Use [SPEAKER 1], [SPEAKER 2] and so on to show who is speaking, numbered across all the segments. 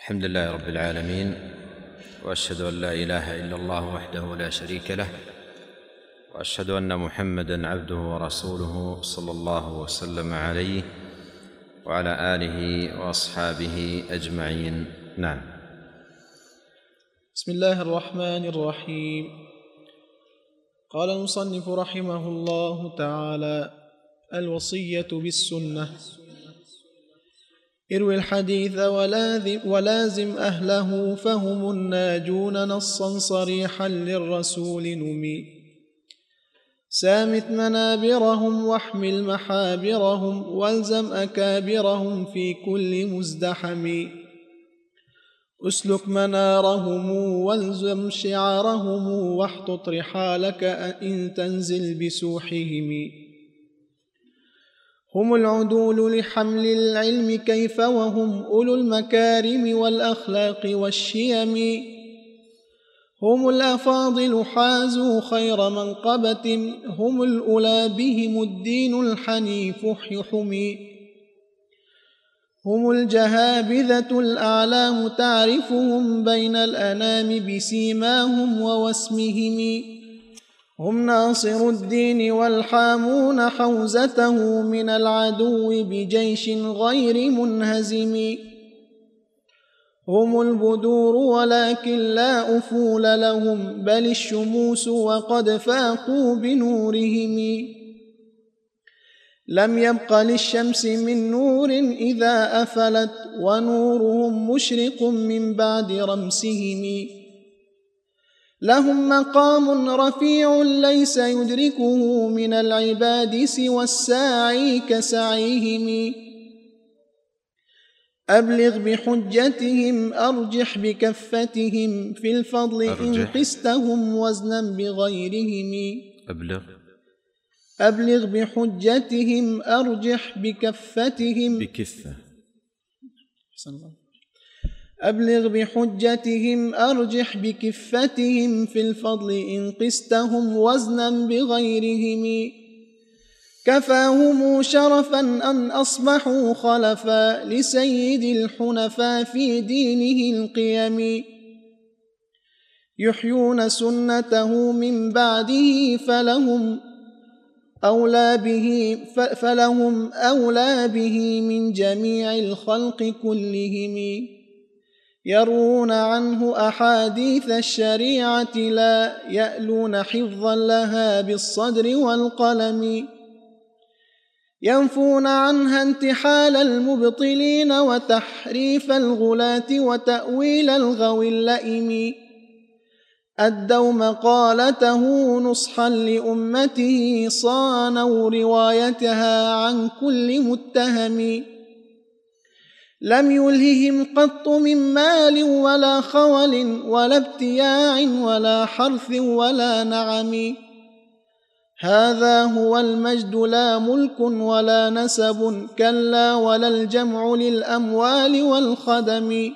[SPEAKER 1] الحمد لله رب العالمين واشهد ان لا اله الا الله وحده لا شريك له واشهد ان محمدا عبده ورسوله صلى الله وسلم عليه وعلى اله واصحابه اجمعين نعم
[SPEAKER 2] بسم الله الرحمن الرحيم قال المصنف رحمه الله تعالى الوصيه بالسنه اروي الحديث ولازم أهله فهم الناجون نصا صريحا للرسول نمي سامت منابرهم واحمل محابرهم والزم أكابرهم في كل مزدحم أسلك منارهم والزم شعارهم واحطط رحالك إن تنزل بسوحهم هم العدول لحمل العلم كيف وهم أولو المكارم والأخلاق والشيم هم الأفاضل حازوا خير منقبة هم الأولى بهم الدين الحنيف حمي هم الجهابذة الأعلام تعرفهم بين الأنام بسيماهم ووسمهم هم ناصر الدين والحامون حوزته من العدو بجيش غير منهزم هم البدور ولكن لا أفول لهم بل الشموس وقد فاقوا بنورهم لم يبق للشمس من نور إذا أفلت ونورهم مشرق من بعد رمسهم لهم مقام رفيع ليس يدركه من العباد سوى الساعي كسعيهم أبلغ بحجتهم أرجح بكفتهم في الفضل إن قستهم وزنا بغيرهم أبلغ أبلغ بحجتهم أرجح بكفتهم بكفة أحسن الله أبلغ بحجتهم أرجح بكفتهم في الفضل إن قستهم وزنا بغيرهم كفاهم شرفا أن أصبحوا خلفا لسيد الحنفاء في دينه القيم يحيون سنته من بعده فلهم أولى به فلهم أولى به من جميع الخلق كلهم يرون عنه احاديث الشريعه لا يالون حفظا لها بالصدر والقلم ينفون عنها انتحال المبطلين وتحريف الغلاة وتأويل الغوي اللئم أدوا مقالته نصحا لأمته صانوا روايتها عن كل متهم لم يلههم قط من مال ولا خول ولا ابتياع ولا حرث ولا نعم هذا هو المجد لا ملك ولا نسب كلا ولا الجمع للاموال والخدم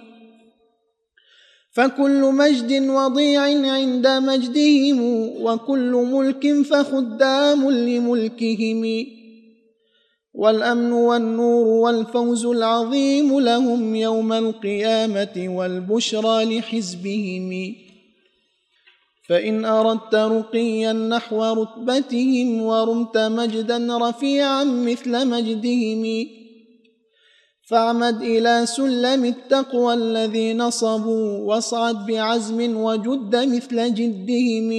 [SPEAKER 2] فكل مجد وضيع عند مجدهم وكل ملك فخدام لملكهم والأمن والنور والفوز العظيم لهم يوم القيامة والبشرى لحزبهم فإن أردت رقيا نحو رتبتهم ورمت مجدا رفيعا مثل مجدهم فاعمد إلى سلم التقوى الذي نصبوا واصعد بعزم وجد مثل جدهم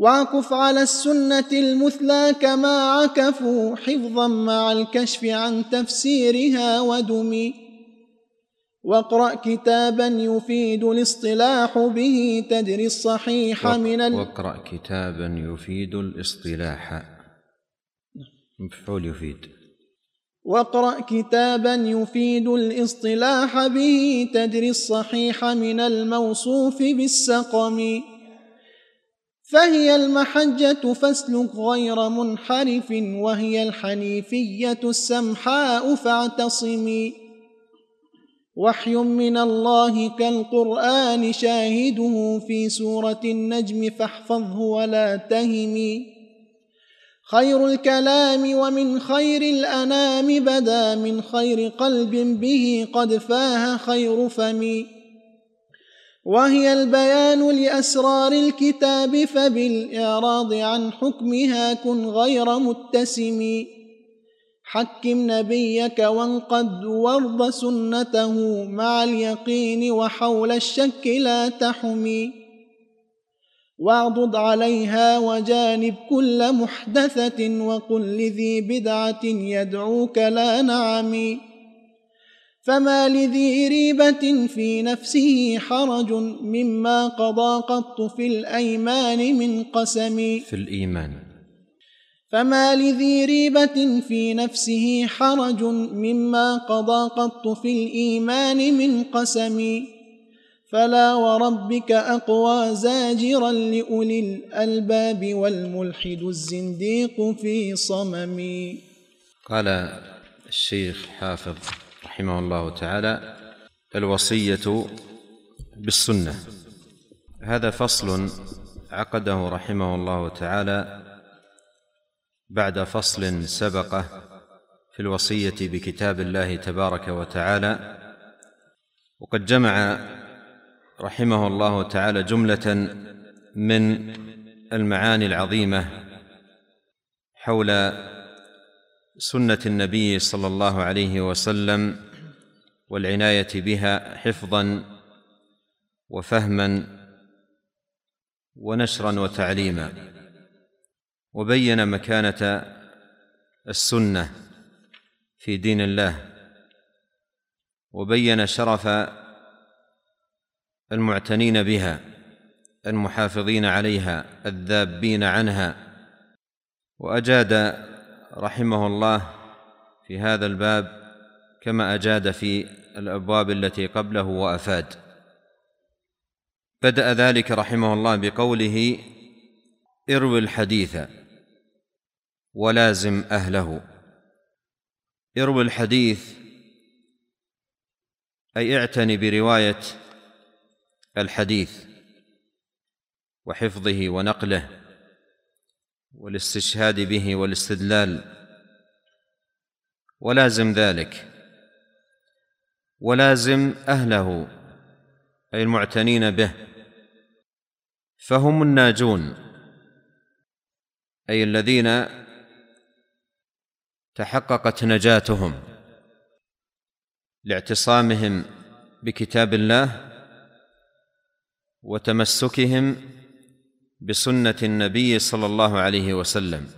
[SPEAKER 2] واقف على السنة المثلى كما عكفوا حفظا مع الكشف عن تفسيرها ودمي واقرأ كتابا يفيد الاصطلاح به تدري الصحيح من
[SPEAKER 1] ال... واقرأ كتابا يفيد الاصطلاح
[SPEAKER 2] مفعول يفيد واقرأ كتابا يفيد الاصطلاح به تدري الصحيح من الموصوف بالسقم فهي المحجة فاسلك غير منحرف وهي الحنيفية السمحاء فاعتصمي وحي من الله كالقرآن شاهده في سورة النجم فاحفظه ولا تهمي خير الكلام ومن خير الأنام بدا من خير قلب به قد فاه خير فمي وهي البيان لأسرار الكتاب فبالإعراض عن حكمها كن غير متسم حكم نبيك وانقد وارض سنته مع اليقين وحول الشك لا تحمي واعضد عليها وجانب كل محدثة وقل لذي بدعة يدعوك لا نعمي فما لذي ريبة في نفسه حرج مما قضى قط في الأيمان من قسم في الإيمان فما لذي ريبة في نفسه حرج مما قضى قط في الإيمان من قسم فلا وربك أقوى زاجرا لأولي الألباب والملحد الزنديق في صمم
[SPEAKER 1] قال الشيخ حافظ رحمه الله تعالى الوصية بالسنة هذا فصل عقده رحمه الله تعالى بعد فصل سبقه في الوصية بكتاب الله تبارك وتعالى وقد جمع رحمه الله تعالى جملة من المعاني العظيمة حول سنة النبي صلى الله عليه وسلم والعنايه بها حفظا وفهما ونشرا وتعليما وبين مكانه السنه في دين الله وبين شرف المعتنين بها المحافظين عليها الذابين عنها واجاد رحمه الله في هذا الباب كما اجاد في الابواب التي قبله وافاد بدا ذلك رحمه الله بقوله اروي الحديث ولازم اهله اروي الحديث اي اعتني بروايه الحديث وحفظه ونقله والاستشهاد به والاستدلال ولازم ذلك ولازم اهله اي المعتنين به فهم الناجون اي الذين تحققت نجاتهم لاعتصامهم بكتاب الله وتمسكهم بسنه النبي صلى الله عليه وسلم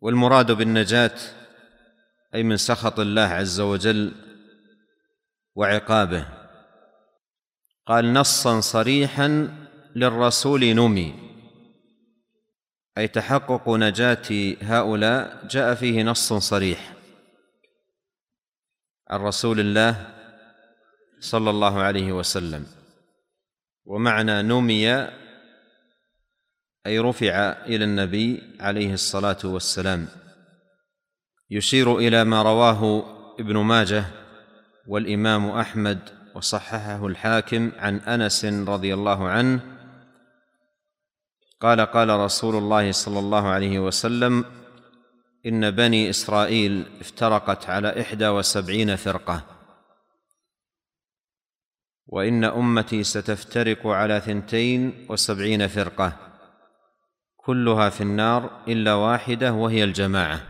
[SPEAKER 1] والمراد بالنجاه اي من سخط الله عز وجل وعقابه قال نصا صريحا للرسول نمي اي تحقق نجاه هؤلاء جاء فيه نص صريح عن رسول الله صلى الله عليه وسلم ومعنى نمي اي رفع الى النبي عليه الصلاه والسلام يشير الى ما رواه ابن ماجه والامام احمد وصححه الحاكم عن انس رضي الله عنه قال قال رسول الله صلى الله عليه وسلم ان بني اسرائيل افترقت على احدى وسبعين فرقه وان امتي ستفترق على ثنتين وسبعين فرقه كلها في النار الا واحده وهي الجماعه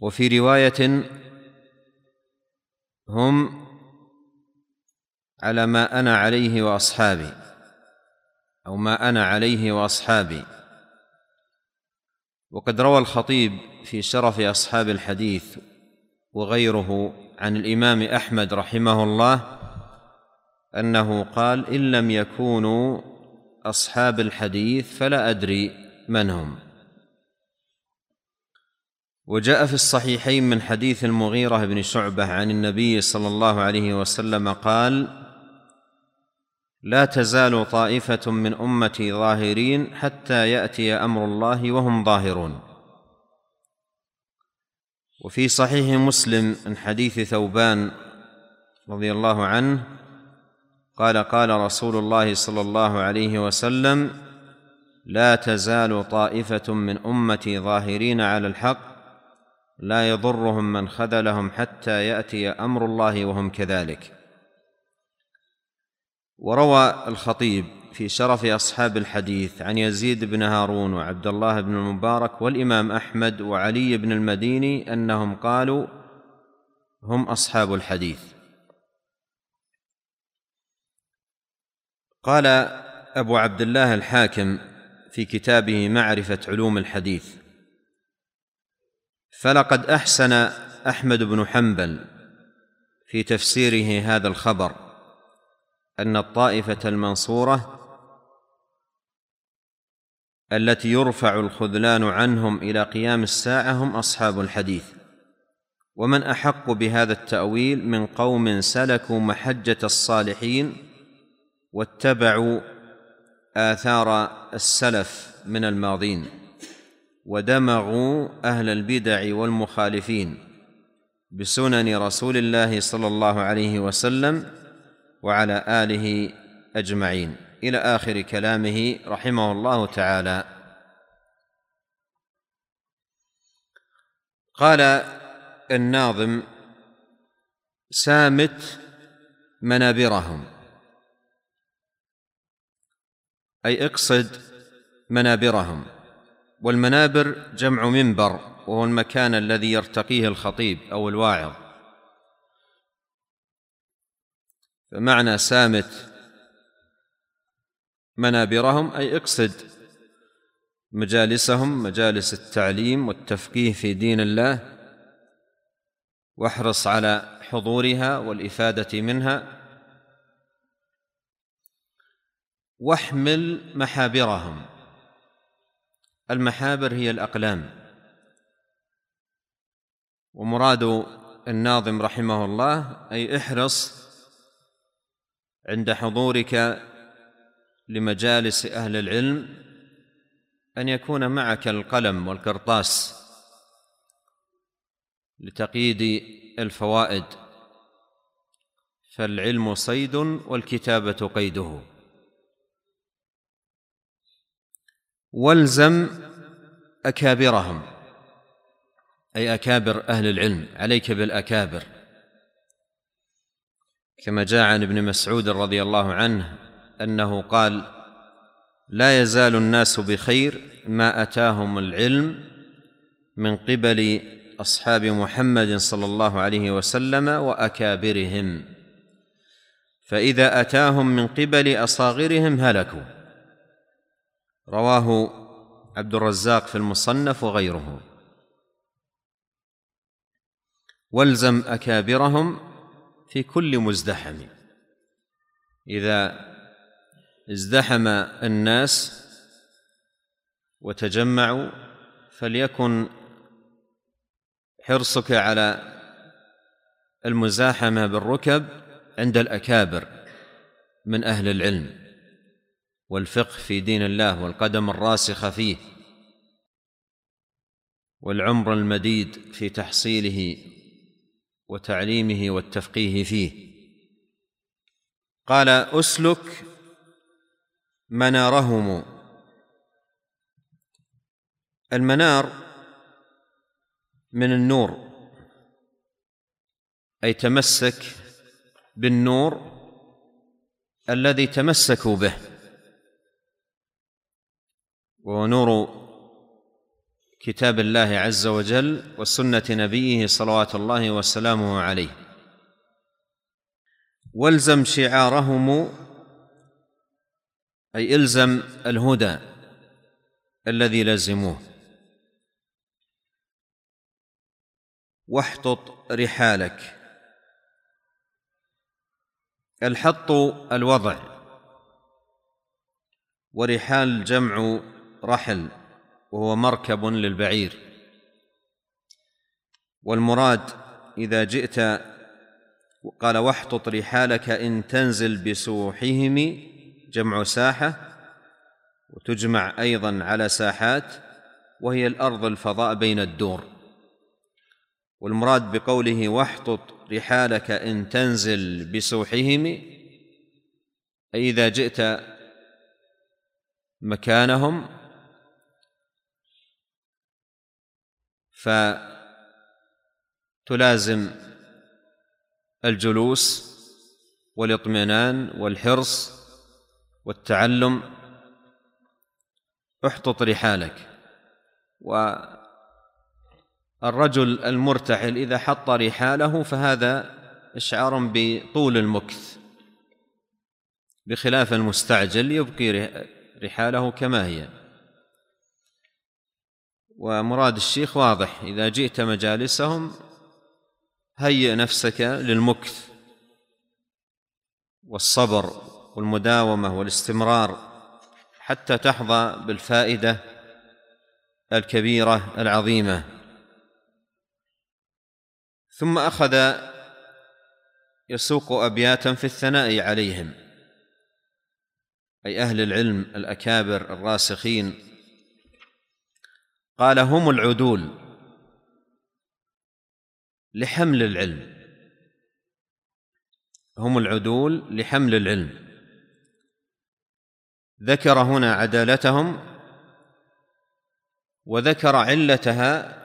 [SPEAKER 1] وفي روايه هم على ما انا عليه واصحابي او ما انا عليه واصحابي وقد روى الخطيب في شرف اصحاب الحديث وغيره عن الامام احمد رحمه الله انه قال ان لم يكونوا اصحاب الحديث فلا ادري من هم وجاء في الصحيحين من حديث المغيرة بن شعبة عن النبي صلى الله عليه وسلم قال لا تزال طائفة من أمتي ظاهرين حتى يأتي أمر الله وهم ظاهرون وفي صحيح مسلم من حديث ثوبان رضي الله عنه قال قال رسول الله صلى الله عليه وسلم لا تزال طائفة من أمتي ظاهرين على الحق لا يضرهم من خذلهم حتى ياتي امر الله وهم كذلك وروى الخطيب في شرف اصحاب الحديث عن يزيد بن هارون وعبد الله بن المبارك والامام احمد وعلي بن المديني انهم قالوا هم اصحاب الحديث قال ابو عبد الله الحاكم في كتابه معرفه علوم الحديث فلقد احسن احمد بن حنبل في تفسيره هذا الخبر ان الطائفه المنصوره التي يرفع الخذلان عنهم الى قيام الساعه هم اصحاب الحديث ومن احق بهذا التاويل من قوم سلكوا محجه الصالحين واتبعوا اثار السلف من الماضين ودمغوا اهل البدع والمخالفين بسنن رسول الله صلى الله عليه وسلم وعلى اله اجمعين الى اخر كلامه رحمه الله تعالى قال الناظم سامت منابرهم اي اقصد منابرهم والمنابر جمع منبر وهو المكان الذي يرتقيه الخطيب او الواعظ فمعنى سامت منابرهم اي اقصد مجالسهم مجالس التعليم والتفقيه في دين الله واحرص على حضورها والافاده منها واحمل محابرهم المحابر هي الأقلام ومراد الناظم رحمه الله أي احرص عند حضورك لمجالس أهل العلم أن يكون معك القلم والقرطاس لتقييد الفوائد فالعلم صيد والكتابة قيده والزم اكابرهم اي اكابر اهل العلم عليك بالاكابر كما جاء عن ابن مسعود رضي الله عنه انه قال لا يزال الناس بخير ما اتاهم العلم من قبل اصحاب محمد صلى الله عليه وسلم واكابرهم فاذا اتاهم من قبل اصاغرهم هلكوا رواه عبد الرزاق في المصنف وغيره والزم اكابرهم في كل مزدحم اذا ازدحم الناس وتجمعوا فليكن حرصك على المزاحمه بالركب عند الاكابر من اهل العلم والفقه في دين الله والقدم الراسخه فيه والعمر المديد في تحصيله وتعليمه والتفقيه فيه قال اسلك منارهم المنار من النور اي تمسك بالنور الذي تمسكوا به ونور كتاب الله عز وجل وسنه نبيه صلوات الله وسلامه عليه والزم شعارهم اي الزم الهدى الذي لزموه واحطط رحالك الحط الوضع ورحال جمع رحل وهو مركب للبعير والمراد اذا جئت قال واحطط رحالك ان تنزل بسوحهم جمع ساحه وتجمع ايضا على ساحات وهي الارض الفضاء بين الدور والمراد بقوله واحطط رحالك ان تنزل بسوحهم اي اذا جئت مكانهم فتلازم الجلوس والاطمئنان والحرص والتعلم احطط رحالك والرجل المرتحل اذا حط رحاله فهذا اشعار بطول المكث بخلاف المستعجل يبقي رحاله كما هي ومراد الشيخ واضح إذا جئت مجالسهم هيئ نفسك للمكث والصبر والمداومة والاستمرار حتى تحظى بالفائدة الكبيرة العظيمة ثم أخذ يسوق أبياتا في الثناء عليهم أي أهل العلم الأكابر الراسخين قال هم العدول لحمل العلم هم العدول لحمل العلم ذكر هنا عدالتهم وذكر علتها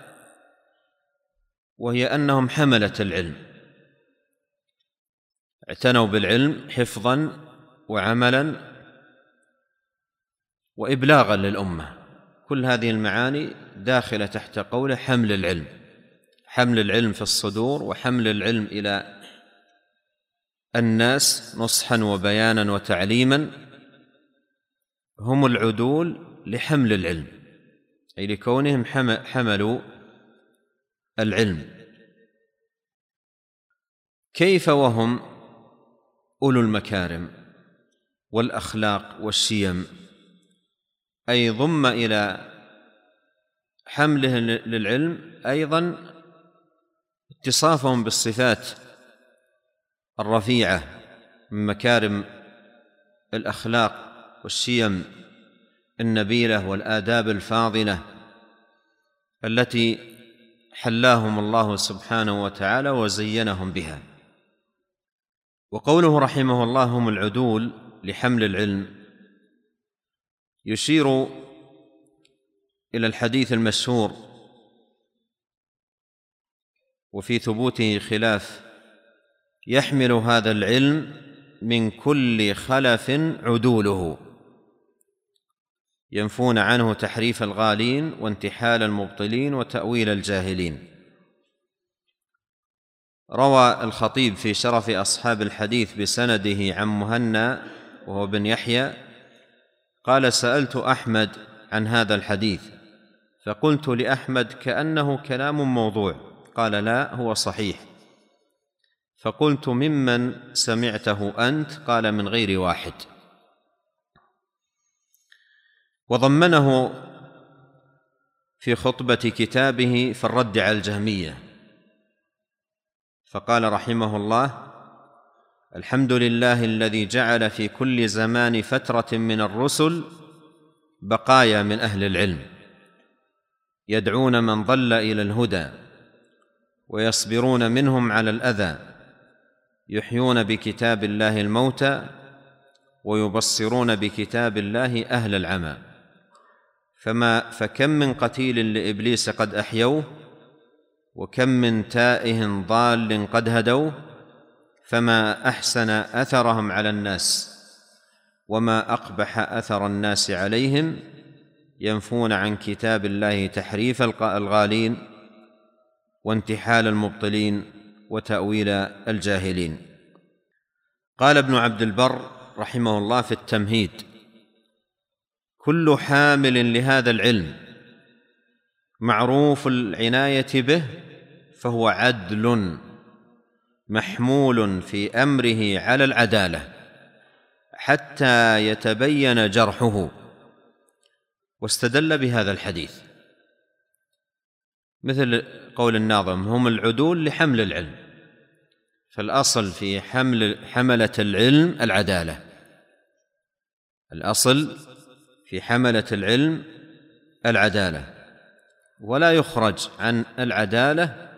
[SPEAKER 1] وهي انهم حمله العلم اعتنوا بالعلم حفظا وعملا وابلاغا للامه كل هذه المعاني داخله تحت قوله حمل العلم حمل العلم في الصدور وحمل العلم الى الناس نصحا وبيانا وتعليما هم العدول لحمل العلم اي لكونهم حملوا العلم كيف وهم اولو المكارم والاخلاق والسيم أي ضم إلى حمله للعلم أيضا اتصافهم بالصفات الرفيعة من مكارم الأخلاق والسيم النبيلة والآداب الفاضلة التي حلاهم الله سبحانه وتعالى وزينهم بها وقوله رحمه الله هم العدول لحمل العلم يشير الى الحديث المشهور وفي ثبوته خلاف يحمل هذا العلم من كل خلف عدوله ينفون عنه تحريف الغالين وانتحال المبطلين وتاويل الجاهلين روى الخطيب في شرف اصحاب الحديث بسنده عن مهنا وهو بن يحيى قال سالت احمد عن هذا الحديث فقلت لاحمد كانه كلام موضوع قال لا هو صحيح فقلت ممن سمعته انت قال من غير واحد وضمنه في خطبه كتابه في الرد على الجهميه فقال رحمه الله الحمد لله الذي جعل في كل زمان فتره من الرسل بقايا من اهل العلم يدعون من ضل الى الهدى ويصبرون منهم على الاذى يحيون بكتاب الله الموتى ويبصرون بكتاب الله اهل العمى فما فكم من قتيل لابليس قد احيوه وكم من تائه ضال قد هدوه فما احسن اثرهم على الناس وما اقبح اثر الناس عليهم ينفون عن كتاب الله تحريف الغالين وانتحال المبطلين وتاويل الجاهلين قال ابن عبد البر رحمه الله في التمهيد كل حامل لهذا العلم معروف العنايه به فهو عدل محمول في امره على العداله حتى يتبين جرحه واستدل بهذا الحديث مثل قول الناظم هم العدول لحمل العلم فالاصل في حمل حمله العلم العداله الاصل في حمله العلم العداله ولا يخرج عن العداله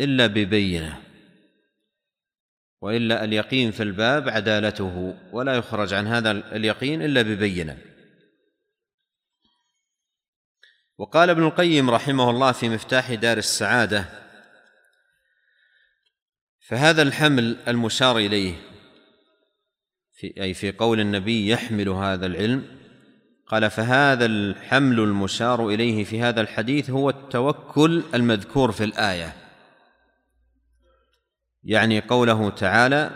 [SPEAKER 1] إلا ببينة وإلا اليقين في الباب عدالته ولا يخرج عن هذا اليقين إلا ببينة وقال ابن القيم رحمه الله في مفتاح دار السعادة فهذا الحمل المشار إليه في أي في قول النبي يحمل هذا العلم قال فهذا الحمل المشار إليه في هذا الحديث هو التوكل المذكور في الآية يعني قوله تعالى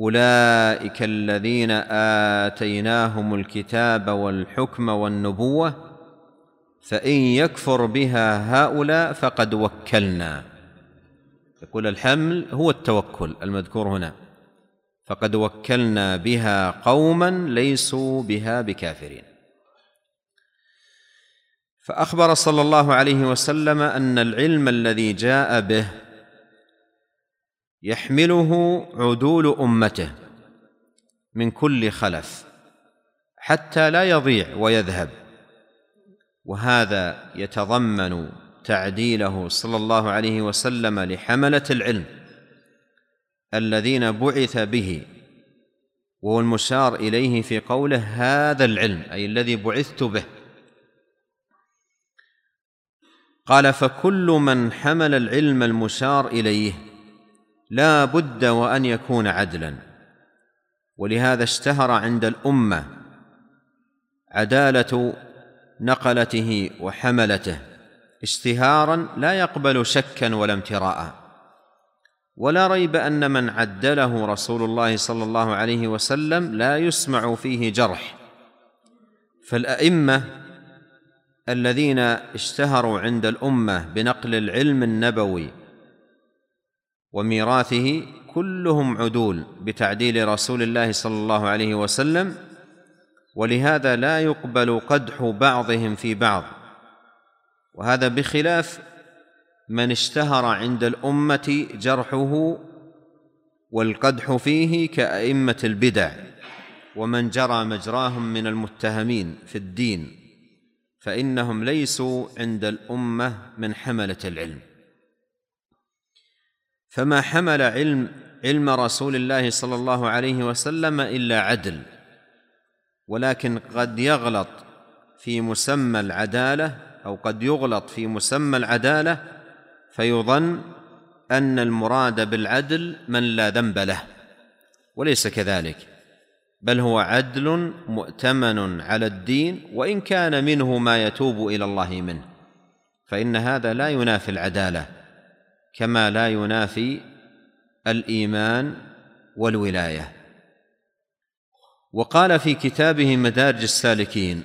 [SPEAKER 1] اولئك الذين اتيناهم الكتاب والحكم والنبوه فان يكفر بها هؤلاء فقد وكلنا يقول الحمل هو التوكل المذكور هنا فقد وكلنا بها قوما ليسوا بها بكافرين فاخبر صلى الله عليه وسلم ان العلم الذي جاء به يحمله عدول امته من كل خلف حتى لا يضيع ويذهب وهذا يتضمن تعديله صلى الله عليه وسلم لحمله العلم الذين بعث به وهو المشار اليه في قوله هذا العلم اي الذي بعثت به قال فكل من حمل العلم المشار اليه لا بد وان يكون عدلا ولهذا اشتهر عند الامه عداله نقلته وحملته اشتهارا لا يقبل شكا ولا امتراء ولا ريب ان من عدله رسول الله صلى الله عليه وسلم لا يسمع فيه جرح فالائمه الذين اشتهروا عند الامه بنقل العلم النبوي وميراثه كلهم عدول بتعديل رسول الله صلى الله عليه وسلم ولهذا لا يقبل قدح بعضهم في بعض وهذا بخلاف من اشتهر عند الامه جرحه والقدح فيه كائمه البدع ومن جرى مجراهم من المتهمين في الدين فانهم ليسوا عند الامه من حمله العلم فما حمل علم علم رسول الله صلى الله عليه وسلم الا عدل ولكن قد يغلط في مسمى العداله او قد يغلط في مسمى العداله فيظن ان المراد بالعدل من لا ذنب له وليس كذلك بل هو عدل مؤتمن على الدين وان كان منه ما يتوب الى الله منه فان هذا لا ينافي العداله كما لا ينافي الايمان والولايه وقال في كتابه مدارج السالكين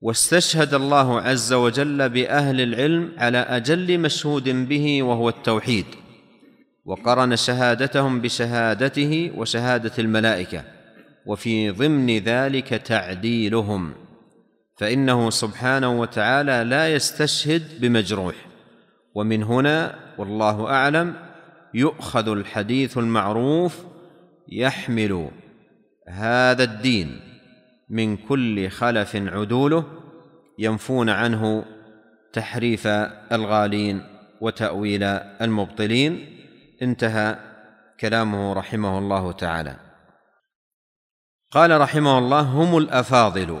[SPEAKER 1] واستشهد الله عز وجل باهل العلم على اجل مشهود به وهو التوحيد وقرن شهادتهم بشهادته وشهاده الملائكه وفي ضمن ذلك تعديلهم فانه سبحانه وتعالى لا يستشهد بمجروح ومن هنا والله اعلم يؤخذ الحديث المعروف يحمل هذا الدين من كل خلف عدوله ينفون عنه تحريف الغالين وتاويل المبطلين انتهى كلامه رحمه الله تعالى قال رحمه الله هم الافاضل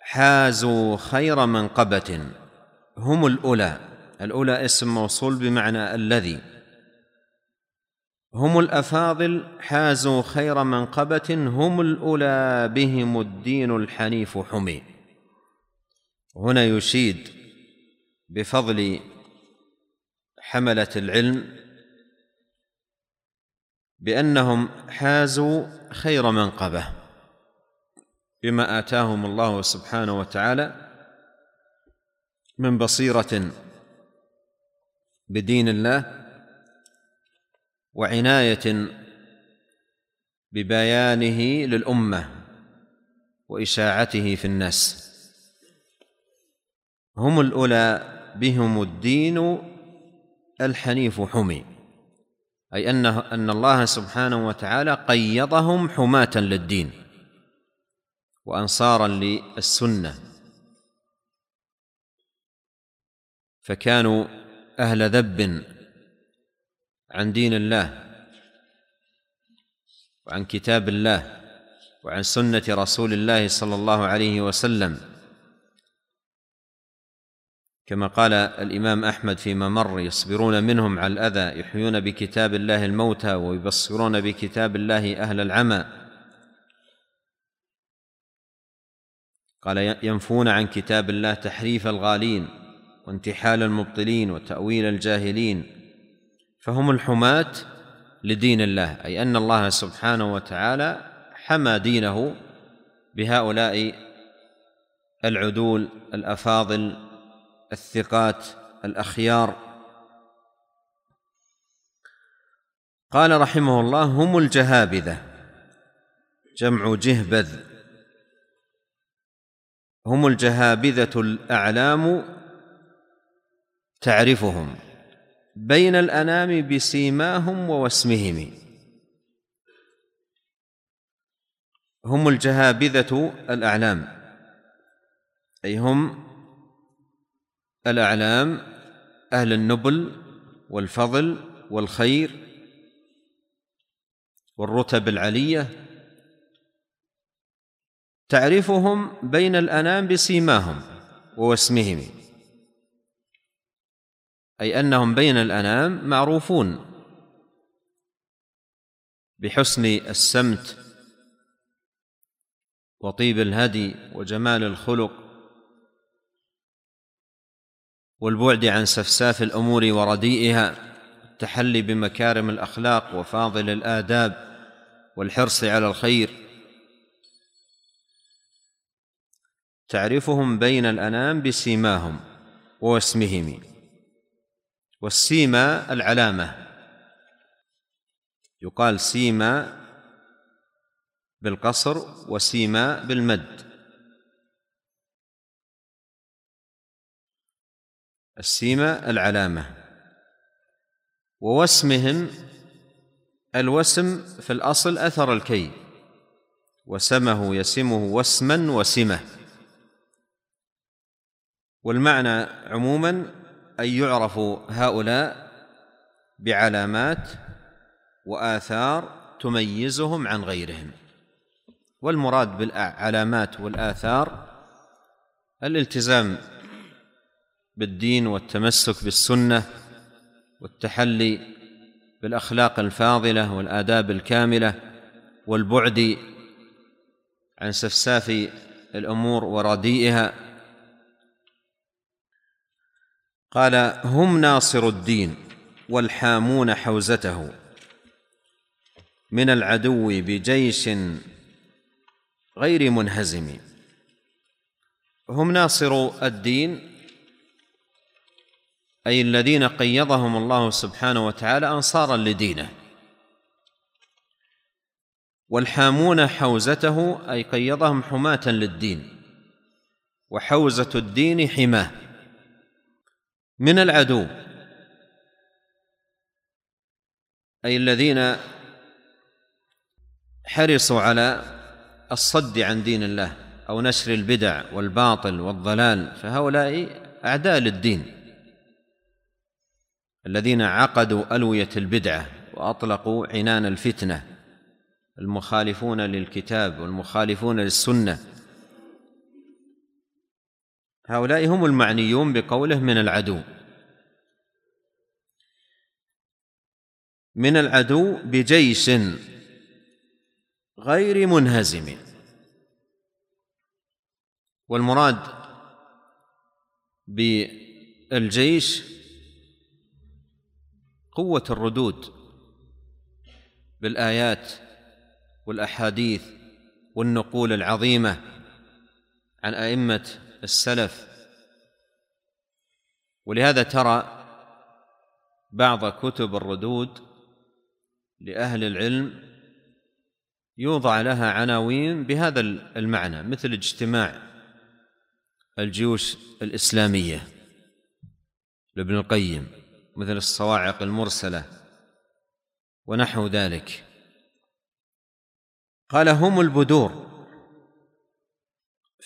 [SPEAKER 1] حازوا خير منقبه هم الأولى الأولى اسم موصول بمعنى الذي هم الأفاضل حازوا خير منقبة هم الأولى بهم الدين الحنيف حمي هنا يشيد بفضل حملة العلم بأنهم حازوا خير منقبة بما آتاهم الله سبحانه وتعالى من بصيره بدين الله وعنايه ببيانه للامه واشاعته في الناس هم الاولى بهم الدين الحنيف حمي اي انه ان الله سبحانه وتعالى قيضهم حماه للدين وانصارا للسنه فكانوا اهل ذب عن دين الله وعن كتاب الله وعن سنه رسول الله صلى الله عليه وسلم كما قال الامام احمد فيما مر يصبرون منهم على الاذى يحيون بكتاب الله الموتى ويبصرون بكتاب الله اهل العمى قال ينفون عن كتاب الله تحريف الغالين وانتحال المبطلين وتأويل الجاهلين فهم الحماة لدين الله أي أن الله سبحانه وتعالى حمى دينه بهؤلاء العدول الأفاضل الثقات الأخيار قال رحمه الله هم الجهابذة جمع جهبذ هم الجهابذة الأعلام تعرفهم بين الأنام بسيماهم ووسمهم هم الجهابذة الأعلام أي هم الأعلام أهل النبل والفضل والخير والرتب العلية تعرفهم بين الأنام بسيماهم ووسمهم أي أنهم بين الأنام معروفون بحسن السمت وطيب الهدي وجمال الخلق والبعد عن سفساف الأمور ورديئها التحلي بمكارم الأخلاق وفاضل الآداب والحرص على الخير تعرفهم بين الأنام بسيماهم واسمهم والسيما العلامة يقال سيما بالقصر وسيما بالمد السيما العلامة ووسمهم الوسم في الأصل أثر الكي وسمه يسمه وسما وسمة والمعنى عموما أن يعرف هؤلاء بعلامات وآثار تميزهم عن غيرهم والمراد بالعلامات والآثار الالتزام بالدين والتمسك بالسنة والتحلي بالأخلاق الفاضلة والآداب الكاملة والبعد عن سفساف الأمور ورديئها قال هم ناصر الدين والحامون حوزته من العدو بجيش غير منهزم هم ناصر الدين اي الذين قيضهم الله سبحانه وتعالى انصارا لدينه والحامون حوزته اي قيضهم حماه للدين وحوزه الدين حماه من العدو أي الذين حرصوا على الصد عن دين الله أو نشر البدع والباطل والضلال فهؤلاء أعداء للدين الذين عقدوا ألوية البدعة وأطلقوا عنان الفتنة المخالفون للكتاب والمخالفون للسنة هؤلاء هم المعنيون بقوله من العدو من العدو بجيش غير منهزم والمراد بالجيش قوة الردود بالآيات والأحاديث والنقول العظيمة عن أئمة السلف ولهذا ترى بعض كتب الردود لأهل العلم يوضع لها عناوين بهذا المعنى مثل اجتماع الجيوش الإسلامية لابن القيم مثل الصواعق المرسلة ونحو ذلك قال هم البدور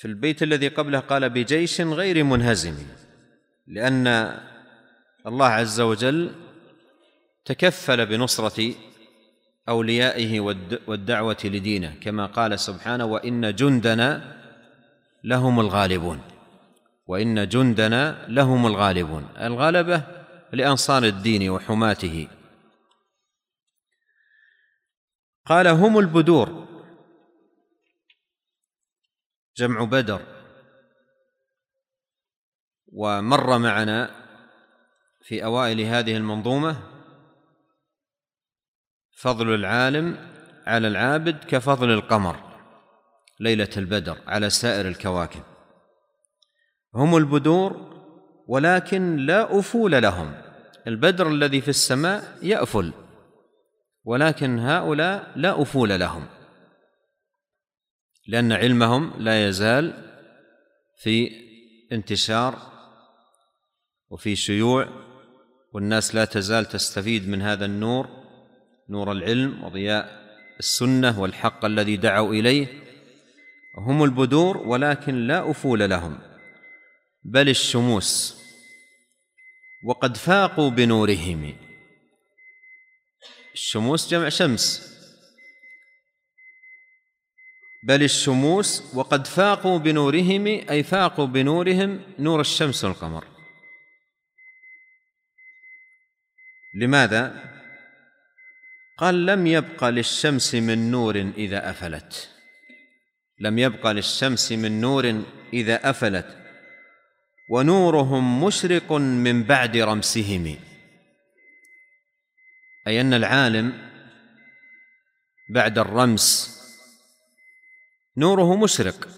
[SPEAKER 1] في البيت الذي قبله قال بجيش غير منهزم لأن الله عز وجل تكفل بنصرة أوليائه والدعوة لدينه كما قال سبحانه وإن جندنا لهم الغالبون وإن جندنا لهم الغالبون الغلبة لأنصار الدين وحماته قال هم البدور جمع بدر ومر معنا في اوائل هذه المنظومه فضل العالم على العابد كفضل القمر ليله البدر على سائر الكواكب هم البدور ولكن لا افول لهم البدر الذي في السماء يافل ولكن هؤلاء لا افول لهم لأن علمهم لا يزال في انتشار وفي شيوع والناس لا تزال تستفيد من هذا النور نور العلم وضياء السنة والحق الذي دعوا إليه هم البدور ولكن لا أفول لهم بل الشموس وقد فاقوا بنورهم الشموس جمع شمس بل الشموس وقد فاقوا بنورهم اي فاقوا بنورهم نور الشمس والقمر لماذا قال لم يبق للشمس من نور اذا افلت لم يبق للشمس من نور اذا افلت ونورهم مشرق من بعد رمسهم اي ان العالم بعد الرمس نوره مشرق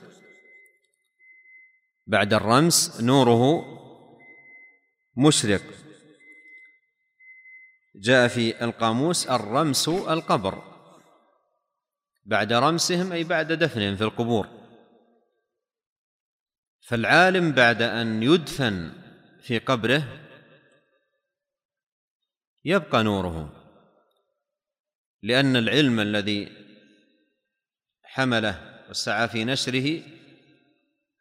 [SPEAKER 1] بعد الرمس نوره مشرق جاء في القاموس الرمس القبر بعد رمسهم اي بعد دفنهم في القبور فالعالم بعد ان يدفن في قبره يبقى نوره لان العلم الذي حمله وسعى في نشره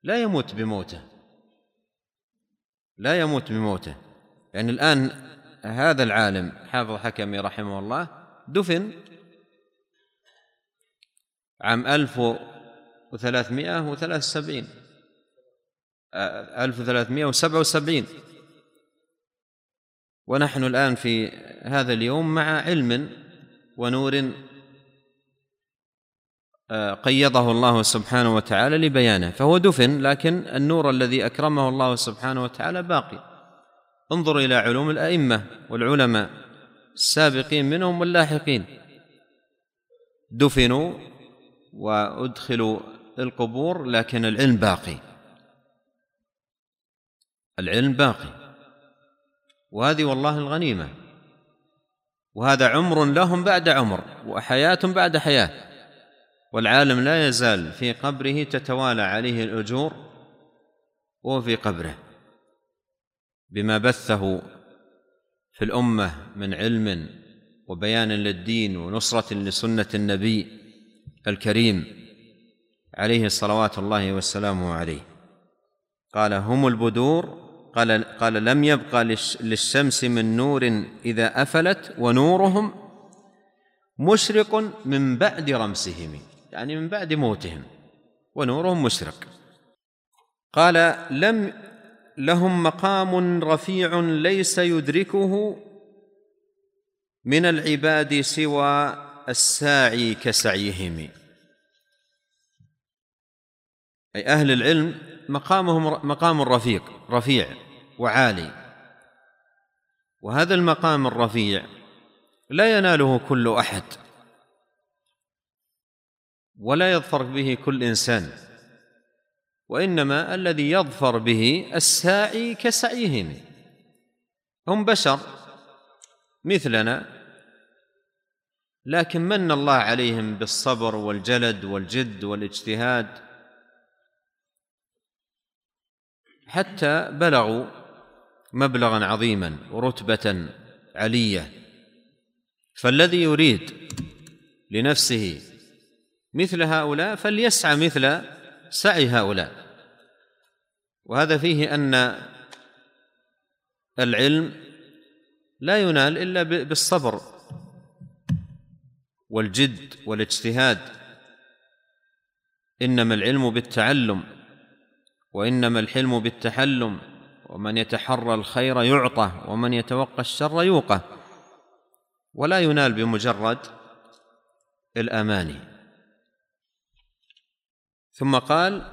[SPEAKER 1] لا يموت بموته لا يموت بموته يعني الآن هذا العالم حافظ حكمي رحمه الله دفن عام 1373 1377 آه، ونحن الآن في هذا اليوم مع علم ونور قيضه الله سبحانه وتعالى لبيانه فهو دفن لكن النور الذي اكرمه الله سبحانه وتعالى باقي انظر الى علوم الائمه والعلماء السابقين منهم واللاحقين دفنوا وادخلوا القبور لكن العلم باقي العلم باقي وهذه والله الغنيمه وهذا عمر لهم بعد عمر وحياه بعد حياه والعالم لا يزال في قبره تتوالى عليه الاجور وهو في قبره بما بثه في الامه من علم وبيان للدين ونصره لسنه النبي الكريم عليه صلوات الله وسلامه عليه قال هم البدور قال قال لم يبقى للشمس من نور اذا افلت ونورهم مشرق من بعد رمسهم يعني من بعد موتهم ونورهم مشرق قال لم لهم مقام رفيع ليس يدركه من العباد سوى الساعي كسعيهم اي اهل العلم مقامهم مقام رفيق رفيع وعالي وهذا المقام الرفيع لا يناله كل احد ولا يظفر به كل انسان وانما الذي يظفر به الساعي كسعيهم هم بشر مثلنا لكن من الله عليهم بالصبر والجلد والجد والاجتهاد حتى بلغوا مبلغا عظيما ورتبه عليه فالذي يريد لنفسه مثل هؤلاء فليسعى مثل سعي هؤلاء وهذا فيه ان العلم لا ينال الا بالصبر والجد والاجتهاد انما العلم بالتعلم وانما الحلم بالتحلم ومن يتحرى الخير يعطى ومن يتوقى الشر يوقى ولا ينال بمجرد الاماني ثم قال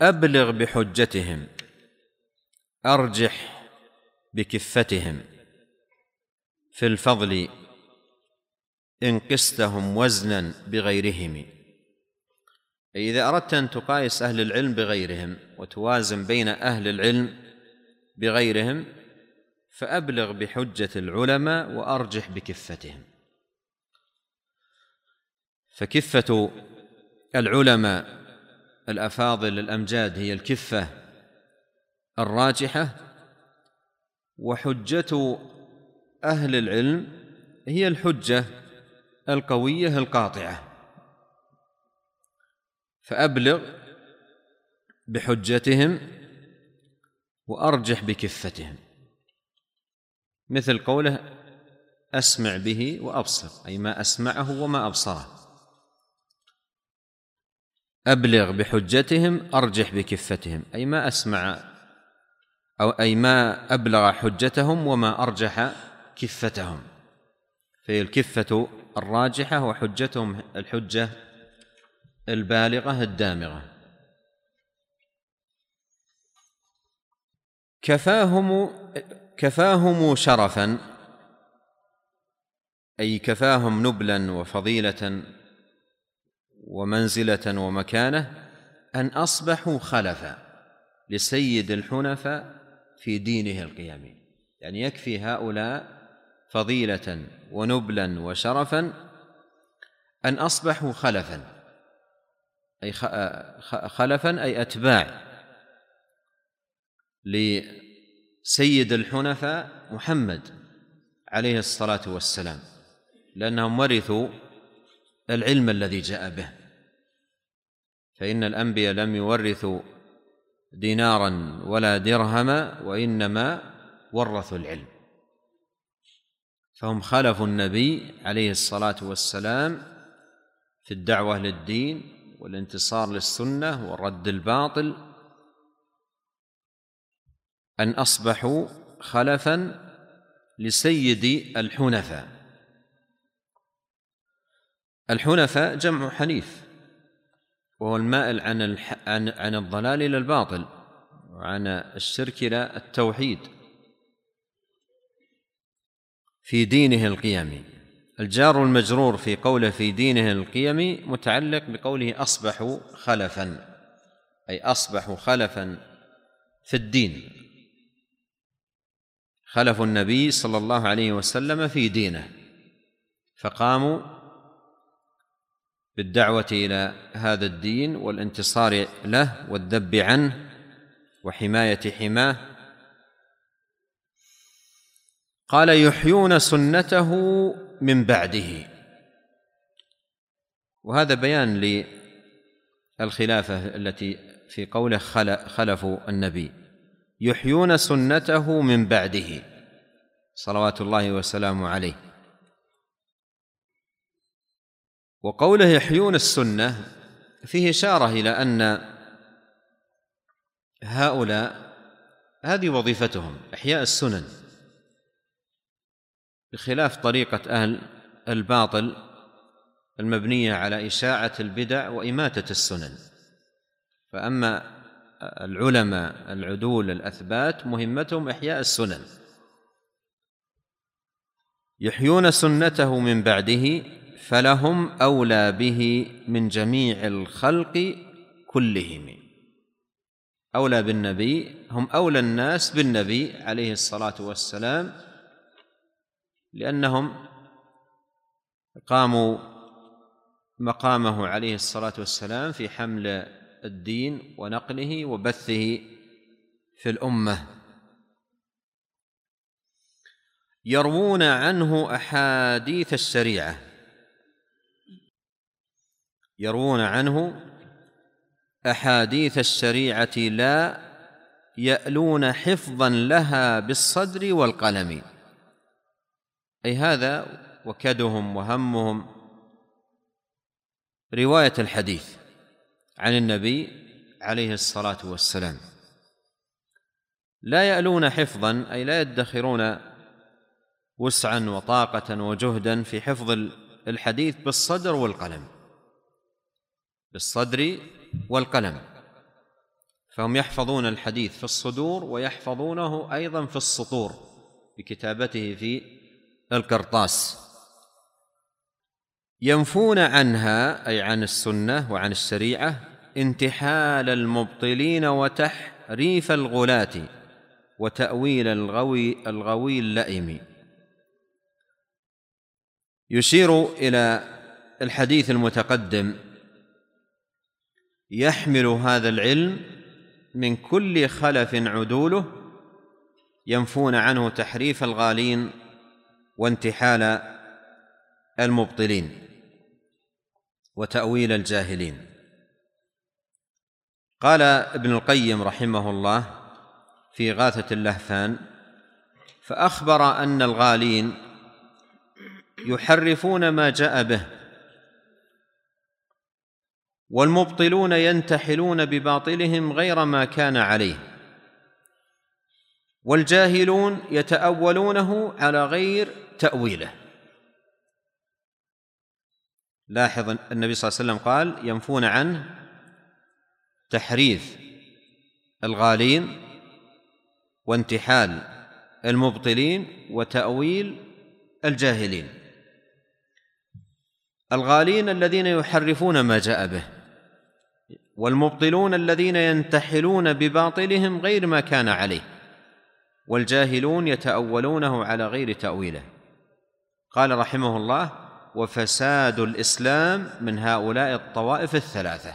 [SPEAKER 1] ابلغ بحجتهم ارجح بكفتهم في الفضل ان قستهم وزنا بغيرهم اذا اردت ان تقايس اهل العلم بغيرهم وتوازن بين اهل العلم بغيرهم فابلغ بحجه العلماء وارجح بكفتهم فكفه العلماء الافاضل الامجاد هي الكفه الراجحه وحجه اهل العلم هي الحجه القويه القاطعه فابلغ بحجتهم وارجح بكفتهم مثل قوله اسمع به وابصر اي ما اسمعه وما ابصره أبلغ بحجتهم أرجح بكفتهم أي ما أسمع أو أي ما أبلغ حجتهم وما أرجح كفتهم فهي الكفة الراجحة وحجتهم الحجة البالغة الدامغة كفاهم كفاهم شرفا أي كفاهم نبلا وفضيلة ومنزله ومكانه ان اصبحوا خلفا لسيد الحنفاء في دينه القيامي يعني يكفي هؤلاء فضيله ونبلا وشرفا ان اصبحوا خلفا اي خلفا اي اتباع لسيد الحنفاء محمد عليه الصلاه والسلام لانهم ورثوا العلم الذي جاء به فإن الأنبياء لم يورثوا دينارا ولا درهما وإنما ورثوا العلم فهم خلفوا النبي عليه الصلاة والسلام في الدعوة للدين والانتصار للسنة ورد الباطل أن أصبحوا خلفا لسيد الحنفاء الحنفاء جمع حنيف وهو المائل عن الح... عن عن الضلال الى الباطل وعن الشرك الى التوحيد في دينه القيمي الجار المجرور في قوله في دينه القيمي متعلق بقوله اصبحوا خلفا اي اصبحوا خلفا في الدين خلف النبي صلى الله عليه وسلم في دينه فقاموا بالدعوه الى هذا الدين والانتصار له والذب عنه وحمايه حماه قال يحيون سنته من بعده وهذا بيان للخلافه التي في قوله خلفوا النبي يحيون سنته من بعده صلوات الله وسلامه عليه وقوله يحيون السنه فيه اشاره الى ان هؤلاء هذه وظيفتهم احياء السنن بخلاف طريقه اهل الباطل المبنيه على اشاعه البدع واماته السنن فاما العلماء العدول الاثبات مهمتهم احياء السنن يحيون سنته من بعده فلهم اولى به من جميع الخلق كلهم اولى بالنبي هم اولى الناس بالنبي عليه الصلاه والسلام لانهم قاموا مقامه عليه الصلاه والسلام في حمل الدين ونقله وبثه في الامه يروون عنه احاديث الشريعه يروون عنه احاديث الشريعه لا يالون حفظا لها بالصدر والقلم اي هذا وكدهم وهمهم روايه الحديث عن النبي عليه الصلاه والسلام لا يالون حفظا اي لا يدخرون وسعا وطاقه وجهدا في حفظ الحديث بالصدر والقلم بالصدر والقلم فهم يحفظون الحديث في الصدور ويحفظونه ايضا في السطور بكتابته في القرطاس ينفون عنها اي عن السنه وعن الشريعه انتحال المبطلين وتحريف الغلاة وتأويل الغوي الغوي اللئم يشير الى الحديث المتقدم يحمل هذا العلم من كل خلف عدوله ينفون عنه تحريف الغالين وانتحال المبطلين وتأويل الجاهلين قال ابن القيم رحمه الله في غاثة اللهفان فأخبر أن الغالين يحرفون ما جاء به والمبطلون ينتحلون بباطلهم غير ما كان عليه والجاهلون يتاولونه على غير تاويله لاحظ النبي صلى الله عليه وسلم قال ينفون عنه تحريف الغالين وانتحال المبطلين وتاويل الجاهلين الغالين الذين يحرفون ما جاء به والمبطلون الذين ينتحلون بباطلهم غير ما كان عليه والجاهلون يتاولونه على غير تاويله قال رحمه الله وفساد الاسلام من هؤلاء الطوائف الثلاثه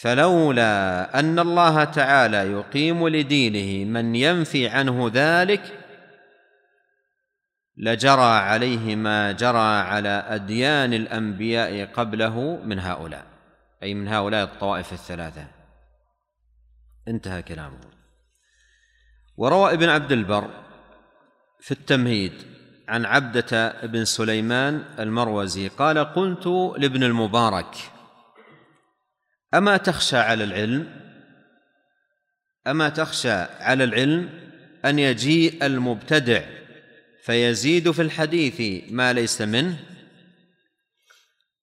[SPEAKER 1] فلولا ان الله تعالى يقيم لدينه من ينفي عنه ذلك لجرى عليه ما جرى على اديان الانبياء قبله من هؤلاء أي من هؤلاء الطوائف الثلاثة انتهى كلامه وروى ابن عبد البر في التمهيد عن عبدة بن سليمان المروزي قال قلت لابن المبارك أما تخشى على العلم أما تخشى على العلم أن يجيء المبتدع فيزيد في الحديث ما ليس منه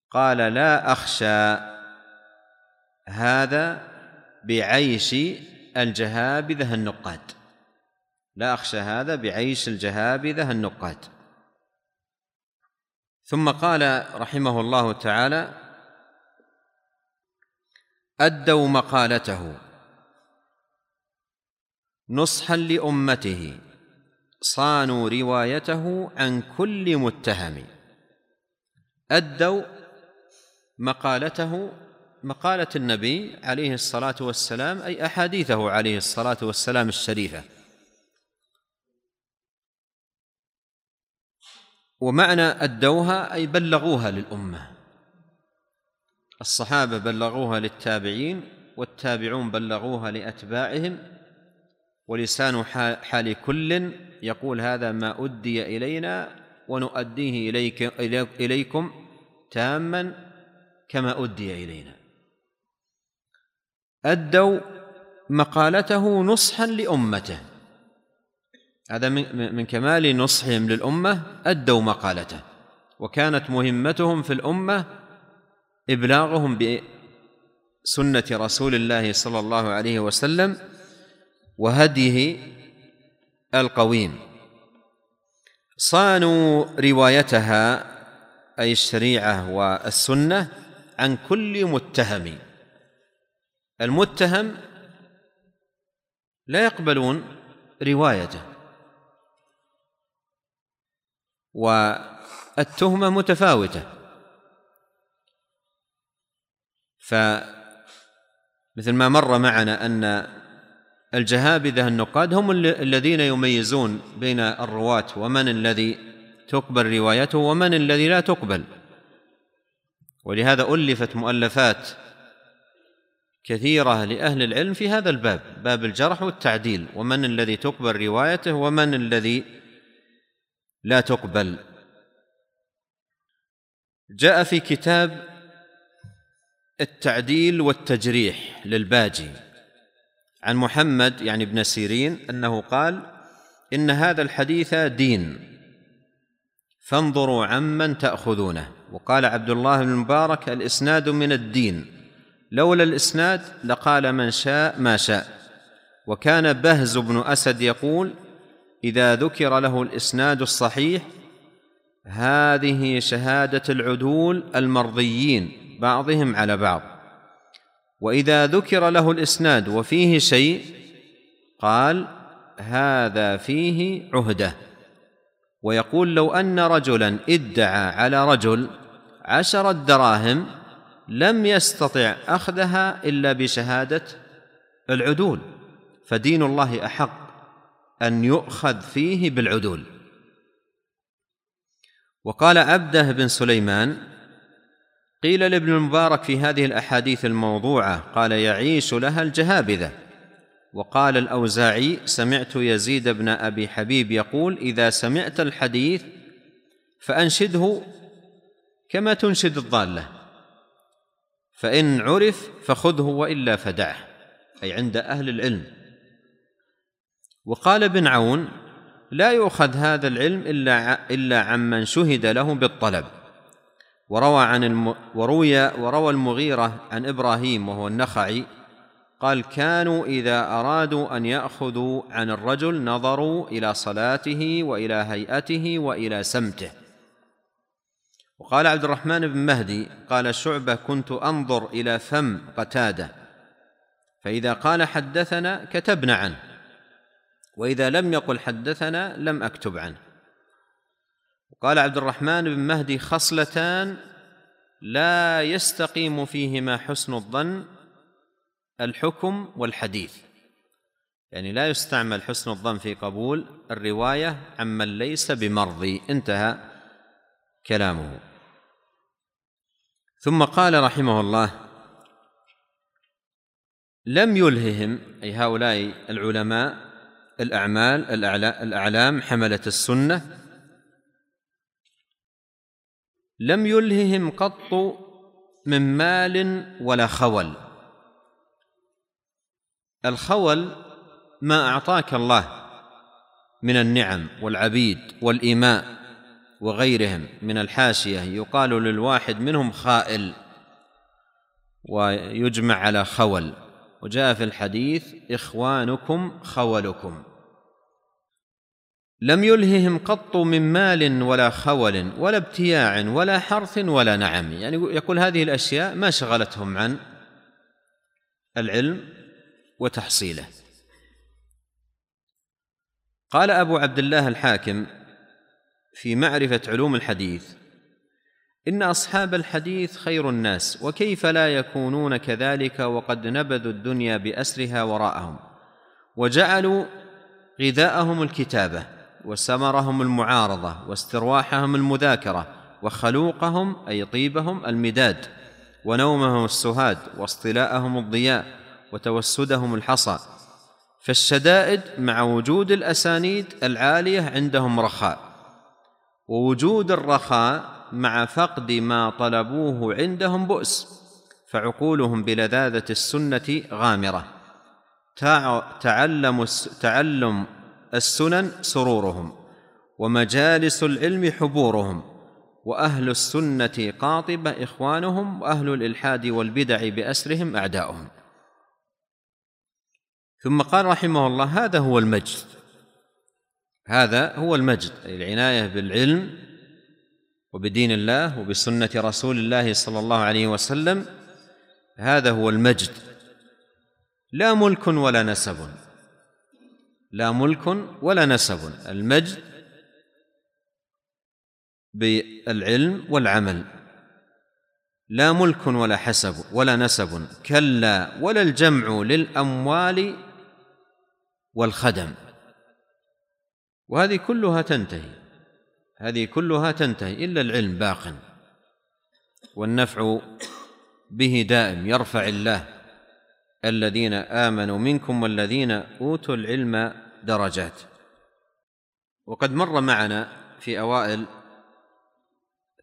[SPEAKER 1] قال لا أخشى هذا بعيش الجهابذة النقاد لا أخشى هذا بعيش الجهابذة النقاد ثم قال رحمه الله تعالى أدوا مقالته نصحا لأمته صانوا روايته عن كل متهم أدوا مقالته مقالة النبي عليه الصلاة والسلام أي أحاديثه عليه الصلاة والسلام الشريفة ومعنى أدوها أي بلغوها للأمة الصحابة بلغوها للتابعين والتابعون بلغوها لأتباعهم ولسان حال كل يقول هذا ما أدي إلينا ونؤديه إليك إليكم تاما كما أدي إلينا أدوا مقالته نصحا لأمته هذا من كمال نصحهم للأمة أدوا مقالته وكانت مهمتهم في الأمة إبلاغهم بسنة رسول الله صلى الله عليه وسلم وهديه القويم صانوا روايتها أي الشريعة والسنة عن كل متهم المتهم لا يقبلون روايته والتهمة متفاوتة فمثل ما مر معنا أن الجهابذة النقاد هم الذين يميزون بين الرواة ومن الذي تقبل روايته ومن الذي لا تقبل ولهذا ألفت مؤلفات كثيرة لأهل العلم في هذا الباب باب الجرح والتعديل ومن الذي تقبل روايته ومن الذي لا تقبل جاء في كتاب التعديل والتجريح للباجي عن محمد يعني ابن سيرين انه قال ان هذا الحديث دين فانظروا عمن تاخذونه وقال عبد الله بن المبارك الاسناد من الدين لولا الاسناد لقال من شاء ما شاء وكان بهز بن اسد يقول اذا ذكر له الاسناد الصحيح هذه شهاده العدول المرضيين بعضهم على بعض واذا ذكر له الاسناد وفيه شيء قال هذا فيه عهده ويقول لو ان رجلا ادعى على رجل عشره دراهم لم يستطع اخذها الا بشهاده العدول فدين الله احق ان يؤخذ فيه بالعدول وقال عبده بن سليمان قيل لابن المبارك في هذه الاحاديث الموضوعه قال يعيش لها الجهابذه وقال الاوزاعي سمعت يزيد بن ابي حبيب يقول اذا سمعت الحديث فانشده كما تنشد الضاله فإن عرف فخذه وإلا فدعه أي عند أهل العلم وقال ابن عون لا يؤخذ هذا العلم إلا إلا عمن شهد له بالطلب وروى عن الم... وروي وروى المغيرة عن إبراهيم وهو النخعي قال كانوا إذا أرادوا أن يأخذوا عن الرجل نظروا إلى صلاته وإلى هيئته وإلى سمته وقال عبد الرحمن بن مهدي قال شعبة كنت أنظر إلى فم قتادة فإذا قال حدثنا كتبنا عنه وإذا لم يقل حدثنا لم أكتب عنه وقال عبد الرحمن بن مهدي خصلتان لا يستقيم فيهما حسن الظن الحكم والحديث يعني لا يستعمل حسن الظن في قبول الرواية عمن ليس بمرضي انتهى كلامه ثم قال رحمه الله لم يلههم اي هؤلاء العلماء الاعمال الاعلام حمله السنه لم يلههم قط من مال ولا خول الخول ما اعطاك الله من النعم والعبيد والايماء وغيرهم من الحاشية يقال للواحد منهم خائل ويجمع على خول وجاء في الحديث إخوانكم خولكم لم يلههم قط من مال ولا خول ولا ابتياع ولا حرث ولا نعم يعني يقول هذه الأشياء ما شغلتهم عن العلم وتحصيله قال أبو عبد الله الحاكم في معرفه علوم الحديث ان اصحاب الحديث خير الناس وكيف لا يكونون كذلك وقد نبذوا الدنيا باسرها وراءهم وجعلوا غذاءهم الكتابه وسمرهم المعارضه واسترواحهم المذاكره وخلوقهم اي طيبهم المداد ونومهم السهاد واصطلاءهم الضياء وتوسدهم الحصى فالشدائد مع وجود الاسانيد العاليه عندهم رخاء ووجود الرخاء مع فقد ما طلبوه عندهم بؤس فعقولهم بلذاذة السنة غامرة تعلم تعلم السنن سرورهم ومجالس العلم حبورهم وأهل السنة قاطبة إخوانهم وأهل الإلحاد والبدع بأسرهم أعداؤهم ثم قال رحمه الله هذا هو المجد هذا هو المجد العناية بالعلم وبدين الله وبسنة رسول الله صلى الله عليه وسلم هذا هو المجد لا ملك ولا نسب لا ملك ولا نسب المجد بالعلم والعمل لا ملك ولا حسب ولا نسب كلا ولا الجمع للاموال والخدم وهذه كلها تنتهي هذه كلها تنتهي الا العلم باق والنفع به دائم يرفع الله الذين امنوا منكم والذين اوتوا العلم درجات وقد مر معنا في اوائل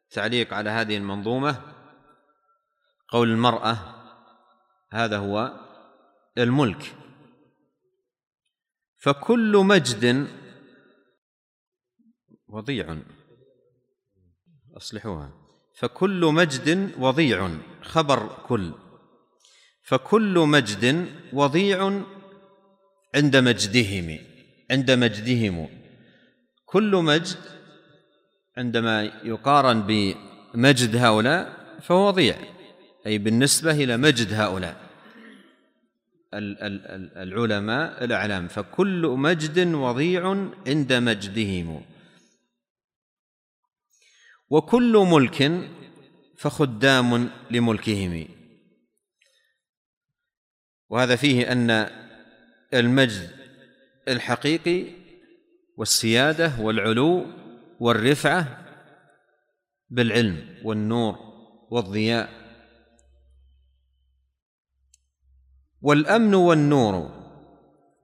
[SPEAKER 1] التعليق على هذه المنظومه قول المراه هذا هو الملك فكل مجد وضيع أصلحوها فكل مجد وضيع خبر كل فكل مجد وضيع عند مجدهم عند مجدهم كل مجد عندما يقارن بمجد هؤلاء فهو وضيع أي بالنسبة إلى مجد هؤلاء العلماء الأعلام فكل مجد وضيع عند مجدهم وكل ملك فخدام لملكهم وهذا فيه ان المجد الحقيقي والسياده والعلو والرفعه بالعلم والنور والضياء والامن والنور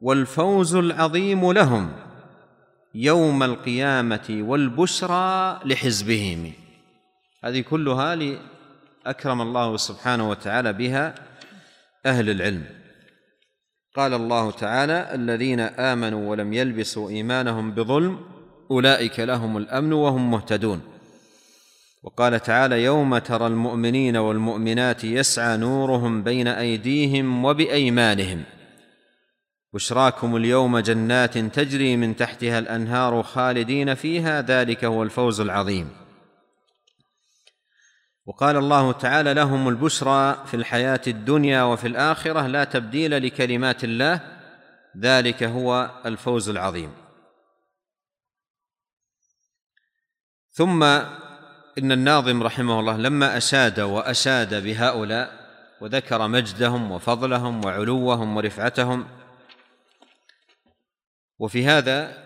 [SPEAKER 1] والفوز العظيم لهم يوم القيامه والبشرى لحزبهم هذه كلها لأكرم الله سبحانه وتعالى بها اهل العلم قال الله تعالى الذين امنوا ولم يلبسوا ايمانهم بظلم اولئك لهم الامن وهم مهتدون وقال تعالى يوم ترى المؤمنين والمؤمنات يسعى نورهم بين ايديهم وبايمانهم بشراكم اليوم جنات تجري من تحتها الانهار خالدين فيها ذلك هو الفوز العظيم وقال الله تعالى لهم البشرى في الحياه الدنيا وفي الاخره لا تبديل لكلمات الله ذلك هو الفوز العظيم ثم ان الناظم رحمه الله لما اشاد واشاد بهؤلاء وذكر مجدهم وفضلهم وعلوهم ورفعتهم وفي هذا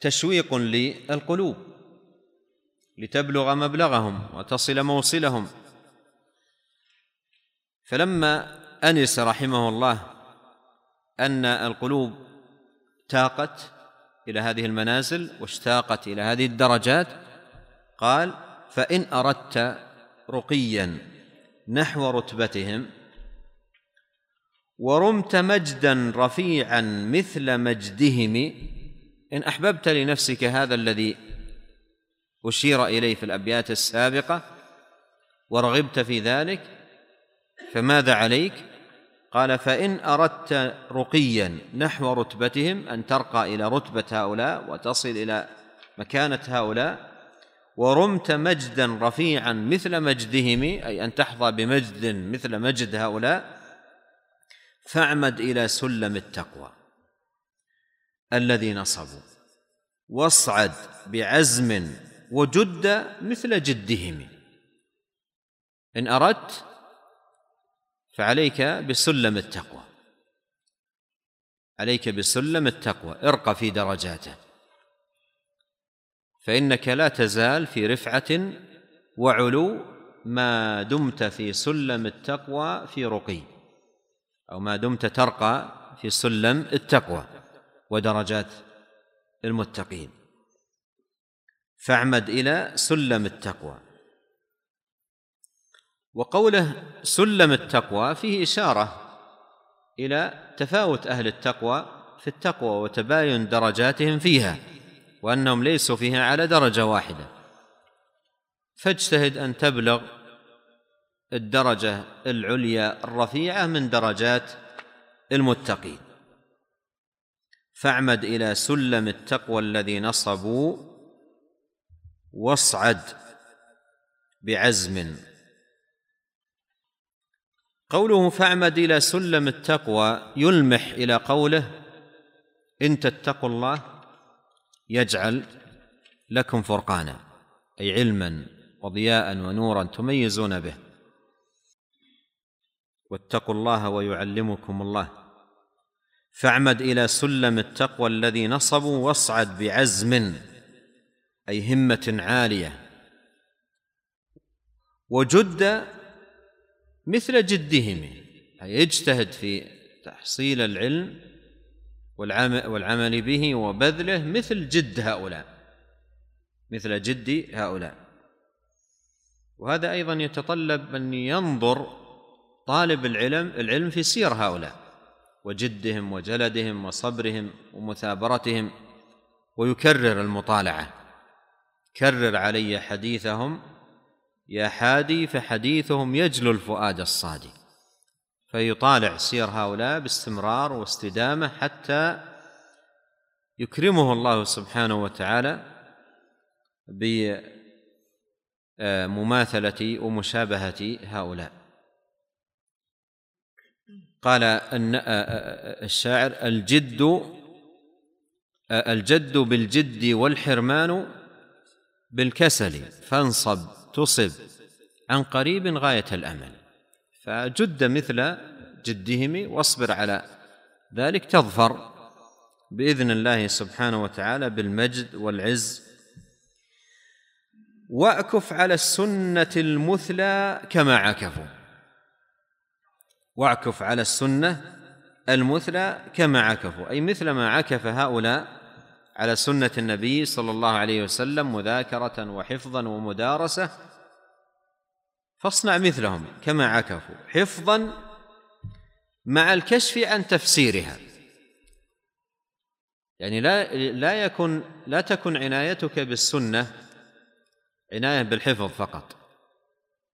[SPEAKER 1] تشويق للقلوب لتبلغ مبلغهم وتصل موصلهم فلما انس رحمه الله ان القلوب تاقت الى هذه المنازل واشتاقت الى هذه الدرجات قال فان اردت رقيا نحو رتبتهم ورمت مجدا رفيعا مثل مجدهم ان احببت لنفسك هذا الذي اشير اليه في الابيات السابقه ورغبت في ذلك فماذا عليك قال فان اردت رقيا نحو رتبتهم ان ترقى الى رتبه هؤلاء وتصل الى مكانه هؤلاء ورمت مجدا رفيعا مثل مجدهم اي ان تحظى بمجد مثل مجد هؤلاء فاعمد الى سلم التقوى الذي نصبوا واصعد بعزم وجد مثل جدهم ان اردت فعليك بسلم التقوى عليك بسلم التقوى ارقى في درجاته فانك لا تزال في رفعه وعلو ما دمت في سلم التقوى في رقي او ما دمت ترقى في سلم التقوى ودرجات المتقين فاعمد الى سلم التقوى وقوله سلم التقوى فيه اشاره الى تفاوت اهل التقوى في التقوى وتباين درجاتهم فيها وانهم ليسوا فيها على درجه واحده فاجتهد ان تبلغ الدرجه العليا الرفيعه من درجات المتقين فاعمد الى سلم التقوى الذي نصبوا واصعد بعزم قوله فاعمد الى سلم التقوى يلمح الى قوله ان تتقوا الله يجعل لكم فرقانا اي علما وضياء ونورا تميزون به واتقوا الله ويعلمكم الله فاعمد الى سلم التقوى الذي نصبوا واصعد بعزم اي همه عاليه وجد مثل جدهم اي اجتهد في تحصيل العلم والعمل به وبذله مثل جد هؤلاء مثل جد هؤلاء وهذا ايضا يتطلب ان ينظر طالب العلم العلم في سير هؤلاء وجدهم وجلدهم وصبرهم ومثابرتهم ويكرر المطالعه كرر علي حديثهم يا حادي فحديثهم يجلو الفؤاد الصادي فيطالع سير هؤلاء باستمرار واستدامه حتى يكرمه الله سبحانه وتعالى بمماثله ومشابهه هؤلاء قال أن الشاعر الجد الجد بالجد والحرمان بالكسل فانصب تصب عن قريب غاية الأمل فجد مثل جدهم واصبر على ذلك تظفر باذن الله سبحانه وتعالى بالمجد والعز واكف على السنه المثلى كما عكفوا واعكف على السنة المثلى كما عكفوا أي مثل ما عكف هؤلاء على سنة النبي صلى الله عليه وسلم مذاكرة وحفظا ومدارسة فاصنع مثلهم كما عكفوا حفظا مع الكشف عن تفسيرها يعني لا لا يكن لا تكن عنايتك بالسنه عنايه بالحفظ فقط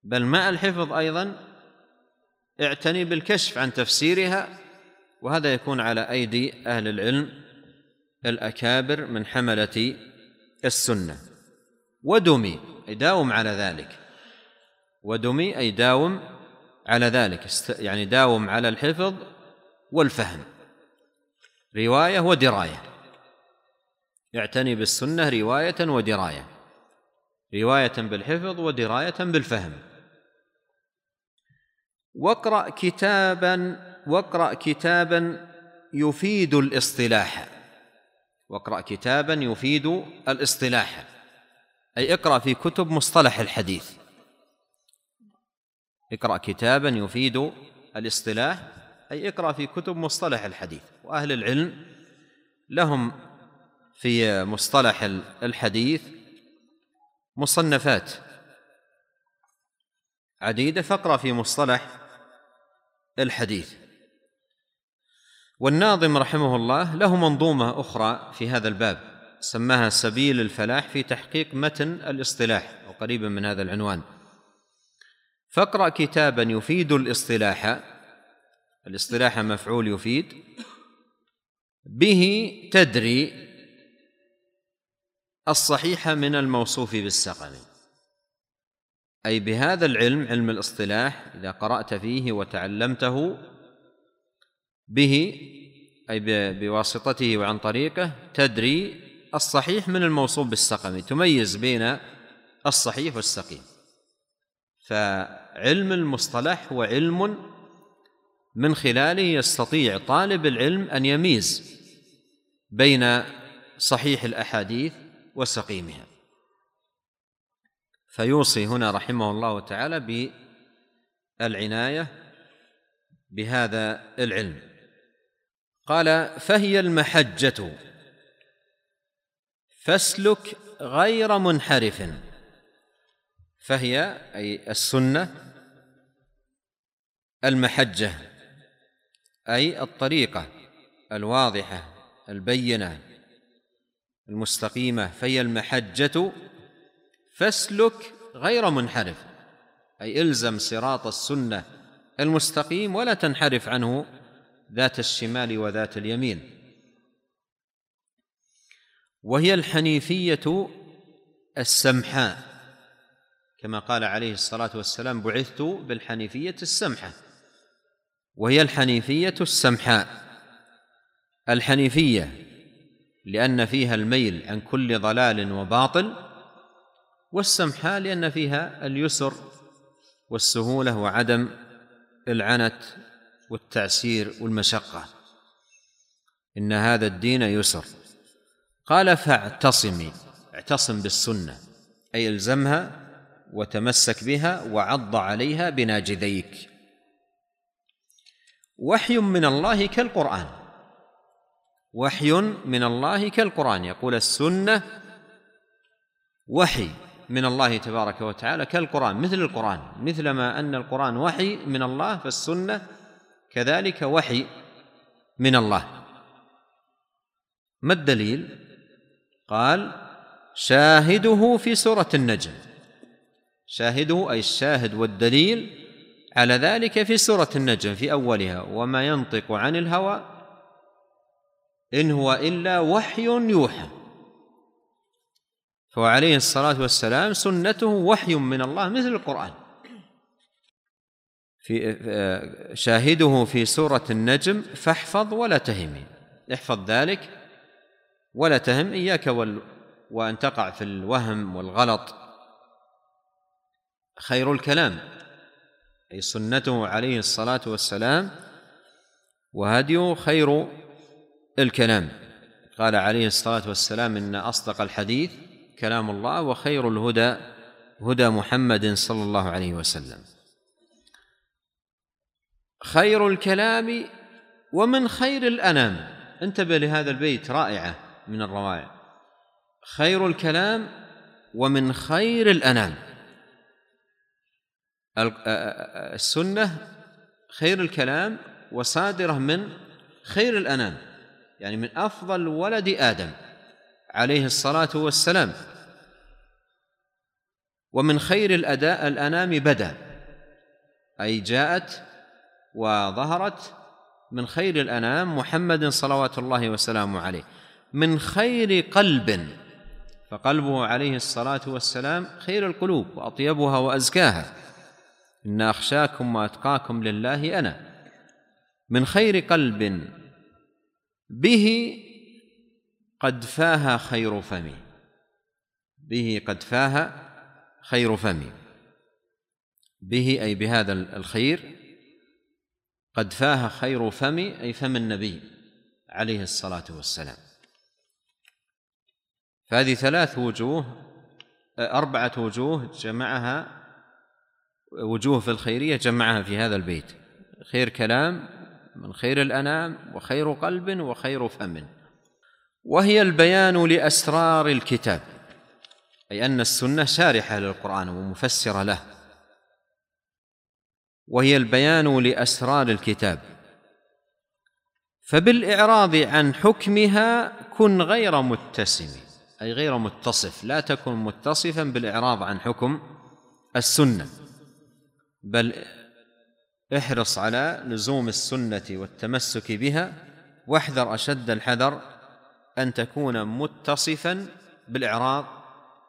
[SPEAKER 1] بل مع الحفظ ايضا اعتني بالكشف عن تفسيرها وهذا يكون على ايدي اهل العلم الاكابر من حمله السنه ودمي اي داوم على ذلك ودمي اي داوم على ذلك يعني داوم على الحفظ والفهم روايه ودرايه اعتني بالسنه روايه ودرايه روايه بالحفظ ودرايه بالفهم واقرأ كتابا واقرأ كتابا يفيد الاصطلاح واقرأ كتابا يفيد الاصطلاح أي اقرأ في كتب مصطلح الحديث اقرأ كتابا يفيد الاصطلاح أي اقرأ في كتب مصطلح الحديث وأهل العلم لهم في مصطلح الحديث مصنفات عديدة فاقرأ في مصطلح الحديث والناظم رحمه الله له منظومه اخرى في هذا الباب سماها سبيل الفلاح في تحقيق متن الاصطلاح وقريبا من هذا العنوان فاقرا كتابا يفيد الاصطلاح الاصطلاح مفعول يفيد به تدري الصحيح من الموصوف بالسقم اي بهذا العلم علم الاصطلاح اذا قرات فيه وتعلمته به اي بواسطته وعن طريقه تدري الصحيح من الموصوف بالسقم تميز بين الصحيح والسقيم فعلم المصطلح هو علم من خلاله يستطيع طالب العلم ان يميز بين صحيح الاحاديث وسقيمها فيوصي هنا رحمه الله تعالى بالعنايه بهذا العلم قال فهي المحجه فاسلك غير منحرف فهي اي السنه المحجه اي الطريقه الواضحه البينه المستقيمه فهي المحجه فاسلك غير منحرف اي الزم صراط السنه المستقيم ولا تنحرف عنه ذات الشمال وذات اليمين وهي الحنيفيه السمحاء كما قال عليه الصلاه والسلام بعثت بالحنيفيه السمحه وهي الحنيفيه السمحاء الحنيفيه لان فيها الميل عن كل ضلال وباطل والسمحة لأن فيها اليسر والسهولة وعدم العنت والتعسير والمشقة إن هذا الدين يسر قال فاعتصمي اعتصم بالسنة أي الزمها وتمسك بها وعض عليها بناجذيك وحي من الله كالقرآن وحي من الله كالقرآن يقول السنة وحي من الله تبارك وتعالى كالقرآن مثل القرآن مثلما أن القرآن وحي من الله فالسنة كذلك وحي من الله ما الدليل؟ قال شاهده في سورة النجم شاهده أي الشاهد والدليل على ذلك في سورة النجم في أولها وما ينطق عن الهوى إن هو إلا وحي يوحى فهو عليه الصلاة والسلام سنته وحي من الله مثل القرآن في آه، شاهده في سورة النجم فاحفظ ولا تهمي احفظ ذلك ولا تهم إياك وال وأن تقع في الوهم والغلط خير الكلام أي سنته عليه الصلاة والسلام وهديه خير الكلام قال عليه الصلاة والسلام إن أصدق الحديث كلام الله وخير الهدى هدى محمد صلى الله عليه وسلم خير الكلام ومن خير الانام انتبه لهذا البيت رائعه من الروائع خير الكلام ومن خير الانام السنه خير الكلام وصادره من خير الانام يعني من افضل ولد ادم عليه الصلاه والسلام ومن خير الاداء الانام بدا اي جاءت وظهرت من خير الانام محمد صلوات الله وسلامه عليه من خير قلب فقلبه عليه الصلاه والسلام خير القلوب واطيبها وازكاها ان اخشاكم واتقاكم لله انا من خير قلب به قد فاها خير فمي به قد فاها خير فمي به أي بهذا الخير قد فاه خير فمي أي فم النبي عليه الصلاة والسلام فهذه ثلاث وجوه أربعة وجوه جمعها وجوه في الخيرية جمعها في هذا البيت خير كلام من خير الأنام وخير قلب وخير فم وهي البيان لاسرار الكتاب اي ان السنه شارحه للقران ومفسره له وهي البيان لاسرار الكتاب فبالاعراض عن حكمها كن غير متسم اي غير متصف لا تكن متصفا بالاعراض عن حكم السنه بل احرص على لزوم السنه والتمسك بها واحذر اشد الحذر ان تكون متصفا بالاعراض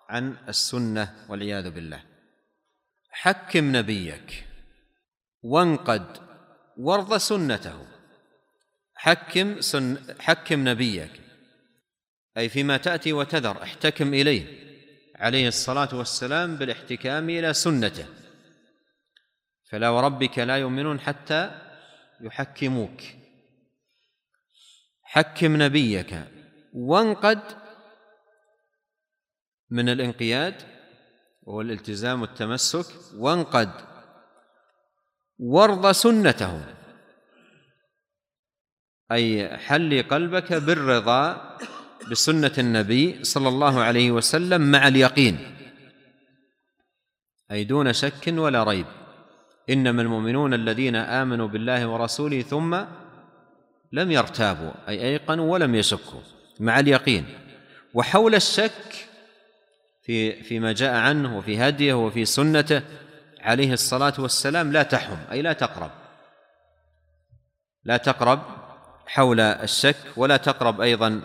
[SPEAKER 1] عن السنه والعياذ بالله حكم نبيك وانقد وارض سنته حكم سن حكم نبيك اي فيما تاتي وتذر احتكم اليه عليه الصلاه والسلام بالاحتكام الى سنته فلا وربك لا يؤمنون حتى يحكموك حكم نبيك وانقد من الانقياد والالتزام والتمسك وانقد وارض سنتهم اي حل قلبك بالرضا بسنه النبي صلى الله عليه وسلم مع اليقين اي دون شك ولا ريب انما المؤمنون الذين امنوا بالله ورسوله ثم لم يرتابوا اي ايقنوا ولم يشكوا مع اليقين وحول الشك في فيما جاء عنه وفي هديه وفي سنته عليه الصلاه والسلام لا تحم اي لا تقرب لا تقرب حول الشك ولا تقرب ايضا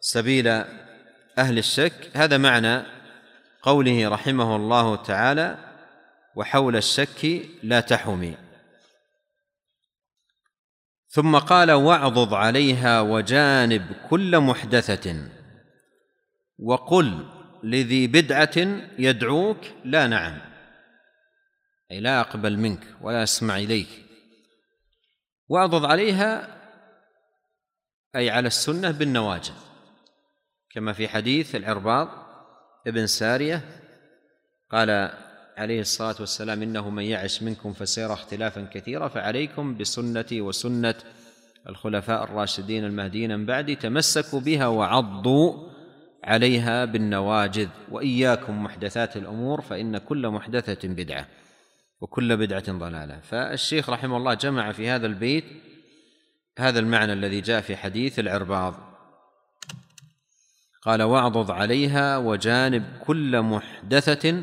[SPEAKER 1] سبيل اهل الشك هذا معنى قوله رحمه الله تعالى وحول الشك لا تحمي ثم قال واعضض عليها وجانب كل محدثه وقل لذي بدعه يدعوك لا نعم اي لا اقبل منك ولا اسمع اليك واعضض عليها اي على السنه بالنواجذ كما في حديث العرباض ابن ساريه قال عليه الصلاه والسلام انه من يعش منكم فسيرى اختلافا كثيرا فعليكم بسنتي وسنه الخلفاء الراشدين المهديين من بعدي تمسكوا بها وعضوا عليها بالنواجذ واياكم محدثات الامور فان كل محدثه بدعه وكل بدعه ضلاله فالشيخ رحمه الله جمع في هذا البيت هذا المعنى الذي جاء في حديث العرباض قال واعضض عليها وجانب كل محدثه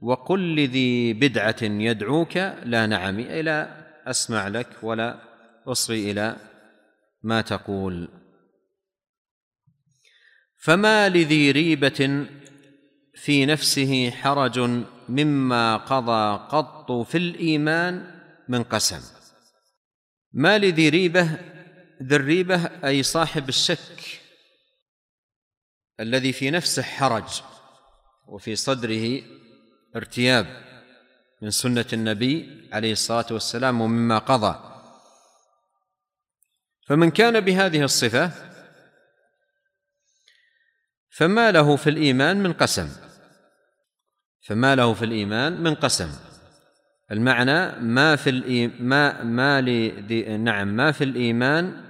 [SPEAKER 1] وقل لذي بدعة يدعوك لا نعم إلى أسمع لك ولا أصغي إلى ما تقول فما لذي ريبة في نفسه حرج مما قضى قط في الإيمان من قسم ما لذي ريبة ذي الريبة أي صاحب الشك الذي في نفسه حرج وفي صدره ارتياب من سنة النبي عليه الصلاة والسلام ومما قضى فمن كان بهذه الصفة فما له في الإيمان من قسم فما له في الإيمان من قسم المعنى ما في الإيمان ما ما لذي نعم ما في الإيمان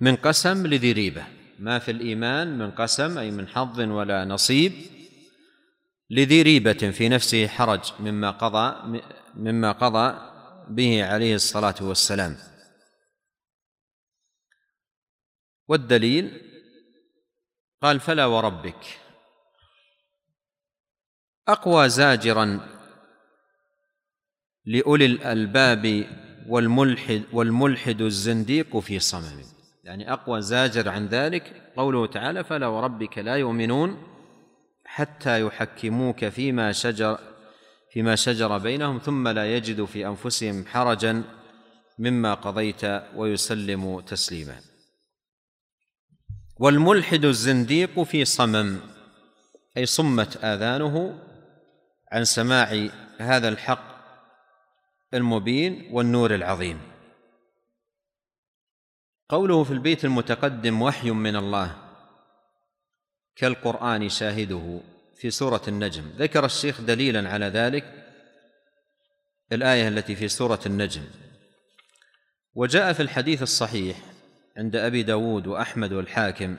[SPEAKER 1] من قسم لذي ريبة ما في الإيمان من قسم أي من حظ ولا نصيب لذي ريبة في نفسه حرج مما قضى مما قضى به عليه الصلاة والسلام والدليل قال فلا وربك أقوى زاجرا لأولي الألباب والملحد والملحد الزنديق في صمم يعني أقوى زاجر عن ذلك قوله تعالى فلا وربك لا يؤمنون حتى يحكموك فيما شجر فيما شجر بينهم ثم لا يجدوا في انفسهم حرجا مما قضيت ويسلموا تسليما والملحد الزنديق في صمم اي صمت اذانه عن سماع هذا الحق المبين والنور العظيم قوله في البيت المتقدم وحي من الله كالقرآن شاهده في سورة النجم ذكر الشيخ دليلا على ذلك الآية التي في سورة النجم وجاء في الحديث الصحيح عند أبي داود وأحمد والحاكم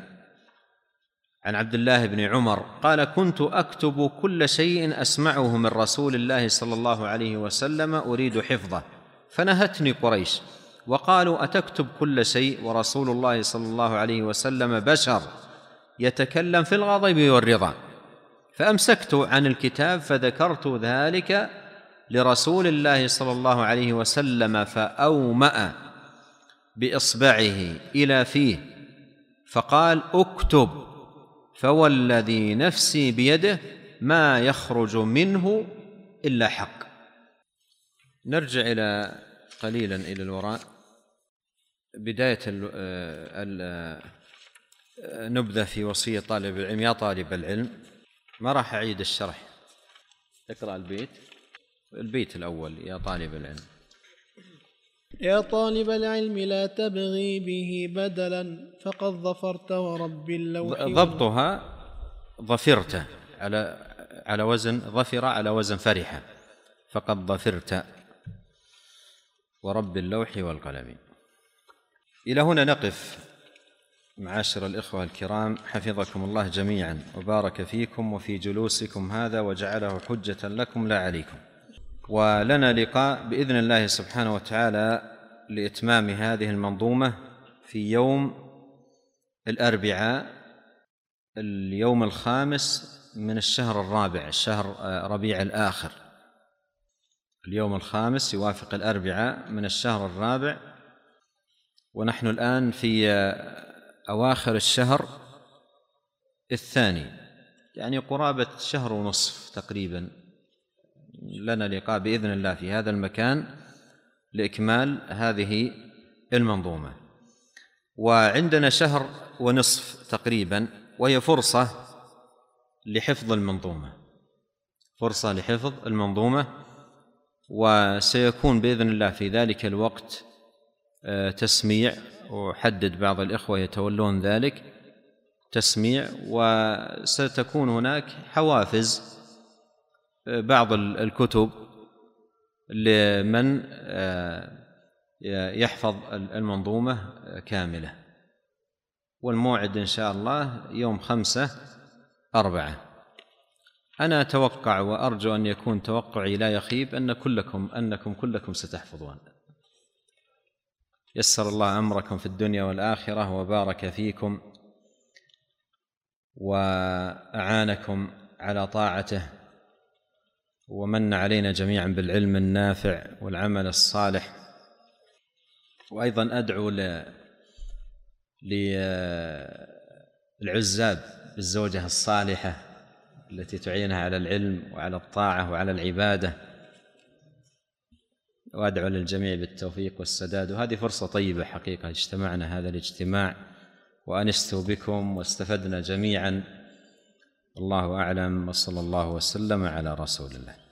[SPEAKER 1] عن عبد الله بن عمر قال كنت أكتب كل شيء أسمعه من رسول الله صلى الله عليه وسلم أريد حفظه فنهتني قريش وقالوا أتكتب كل شيء ورسول الله صلى الله عليه وسلم بشر يتكلم في الغضب والرضا فامسكت عن الكتاب فذكرت ذلك لرسول الله صلى الله عليه وسلم فاوما باصبعه الى فيه فقال اكتب فوالذي نفسي بيده ما يخرج منه الا حق نرجع الى قليلا الى الوراء بدايه آه، آه، نبذة في وصية طالب العلم يا طالب العلم ما راح أعيد الشرح اقرأ البيت البيت الأول يا طالب العلم
[SPEAKER 3] يا طالب العلم لا تبغي به بدلا فقد ظفرت ورب اللوح
[SPEAKER 1] ضبطها ظفرت على على وزن ظفر على وزن فرحة فقد ظفرت ورب اللوح والقلم إلى هنا نقف معاشر الإخوة الكرام حفظكم الله جميعا وبارك فيكم وفي جلوسكم هذا وجعله حجة لكم لا عليكم ولنا لقاء بإذن الله سبحانه وتعالى لإتمام هذه المنظومة في يوم الأربعاء اليوم الخامس من الشهر الرابع الشهر آه، ربيع الآخر اليوم الخامس يوافق الأربعاء من الشهر الرابع ونحن الآن في آه، أواخر الشهر الثاني يعني قرابة شهر ونصف تقريبا لنا لقاء بإذن الله في هذا المكان لإكمال هذه المنظومة وعندنا شهر ونصف تقريبا وهي فرصة لحفظ المنظومة فرصة لحفظ المنظومة وسيكون بإذن الله في ذلك الوقت آه، تسميع وحدد بعض الإخوة يتولون ذلك تسميع وستكون هناك حوافز آه، بعض الكتب لمن آه، يحفظ المنظومة كاملة والموعد إن شاء الله يوم خمسة أربعة أنا أتوقع وأرجو أن يكون توقعي لا يخيب أن كلكم أنكم كلكم ستحفظون يسر الله امركم في الدنيا والاخره وبارك فيكم واعانكم على طاعته ومن علينا جميعا بالعلم النافع والعمل الصالح وايضا ادعو ل للعزاب بالزوجه الصالحه التي تعينها على العلم وعلى الطاعه وعلى العباده وأدعو للجميع بالتوفيق والسداد وهذه فرصة طيبة حقيقة اجتمعنا هذا الاجتماع وأنست بكم واستفدنا جميعا الله أعلم وصلى الله وسلم على رسول الله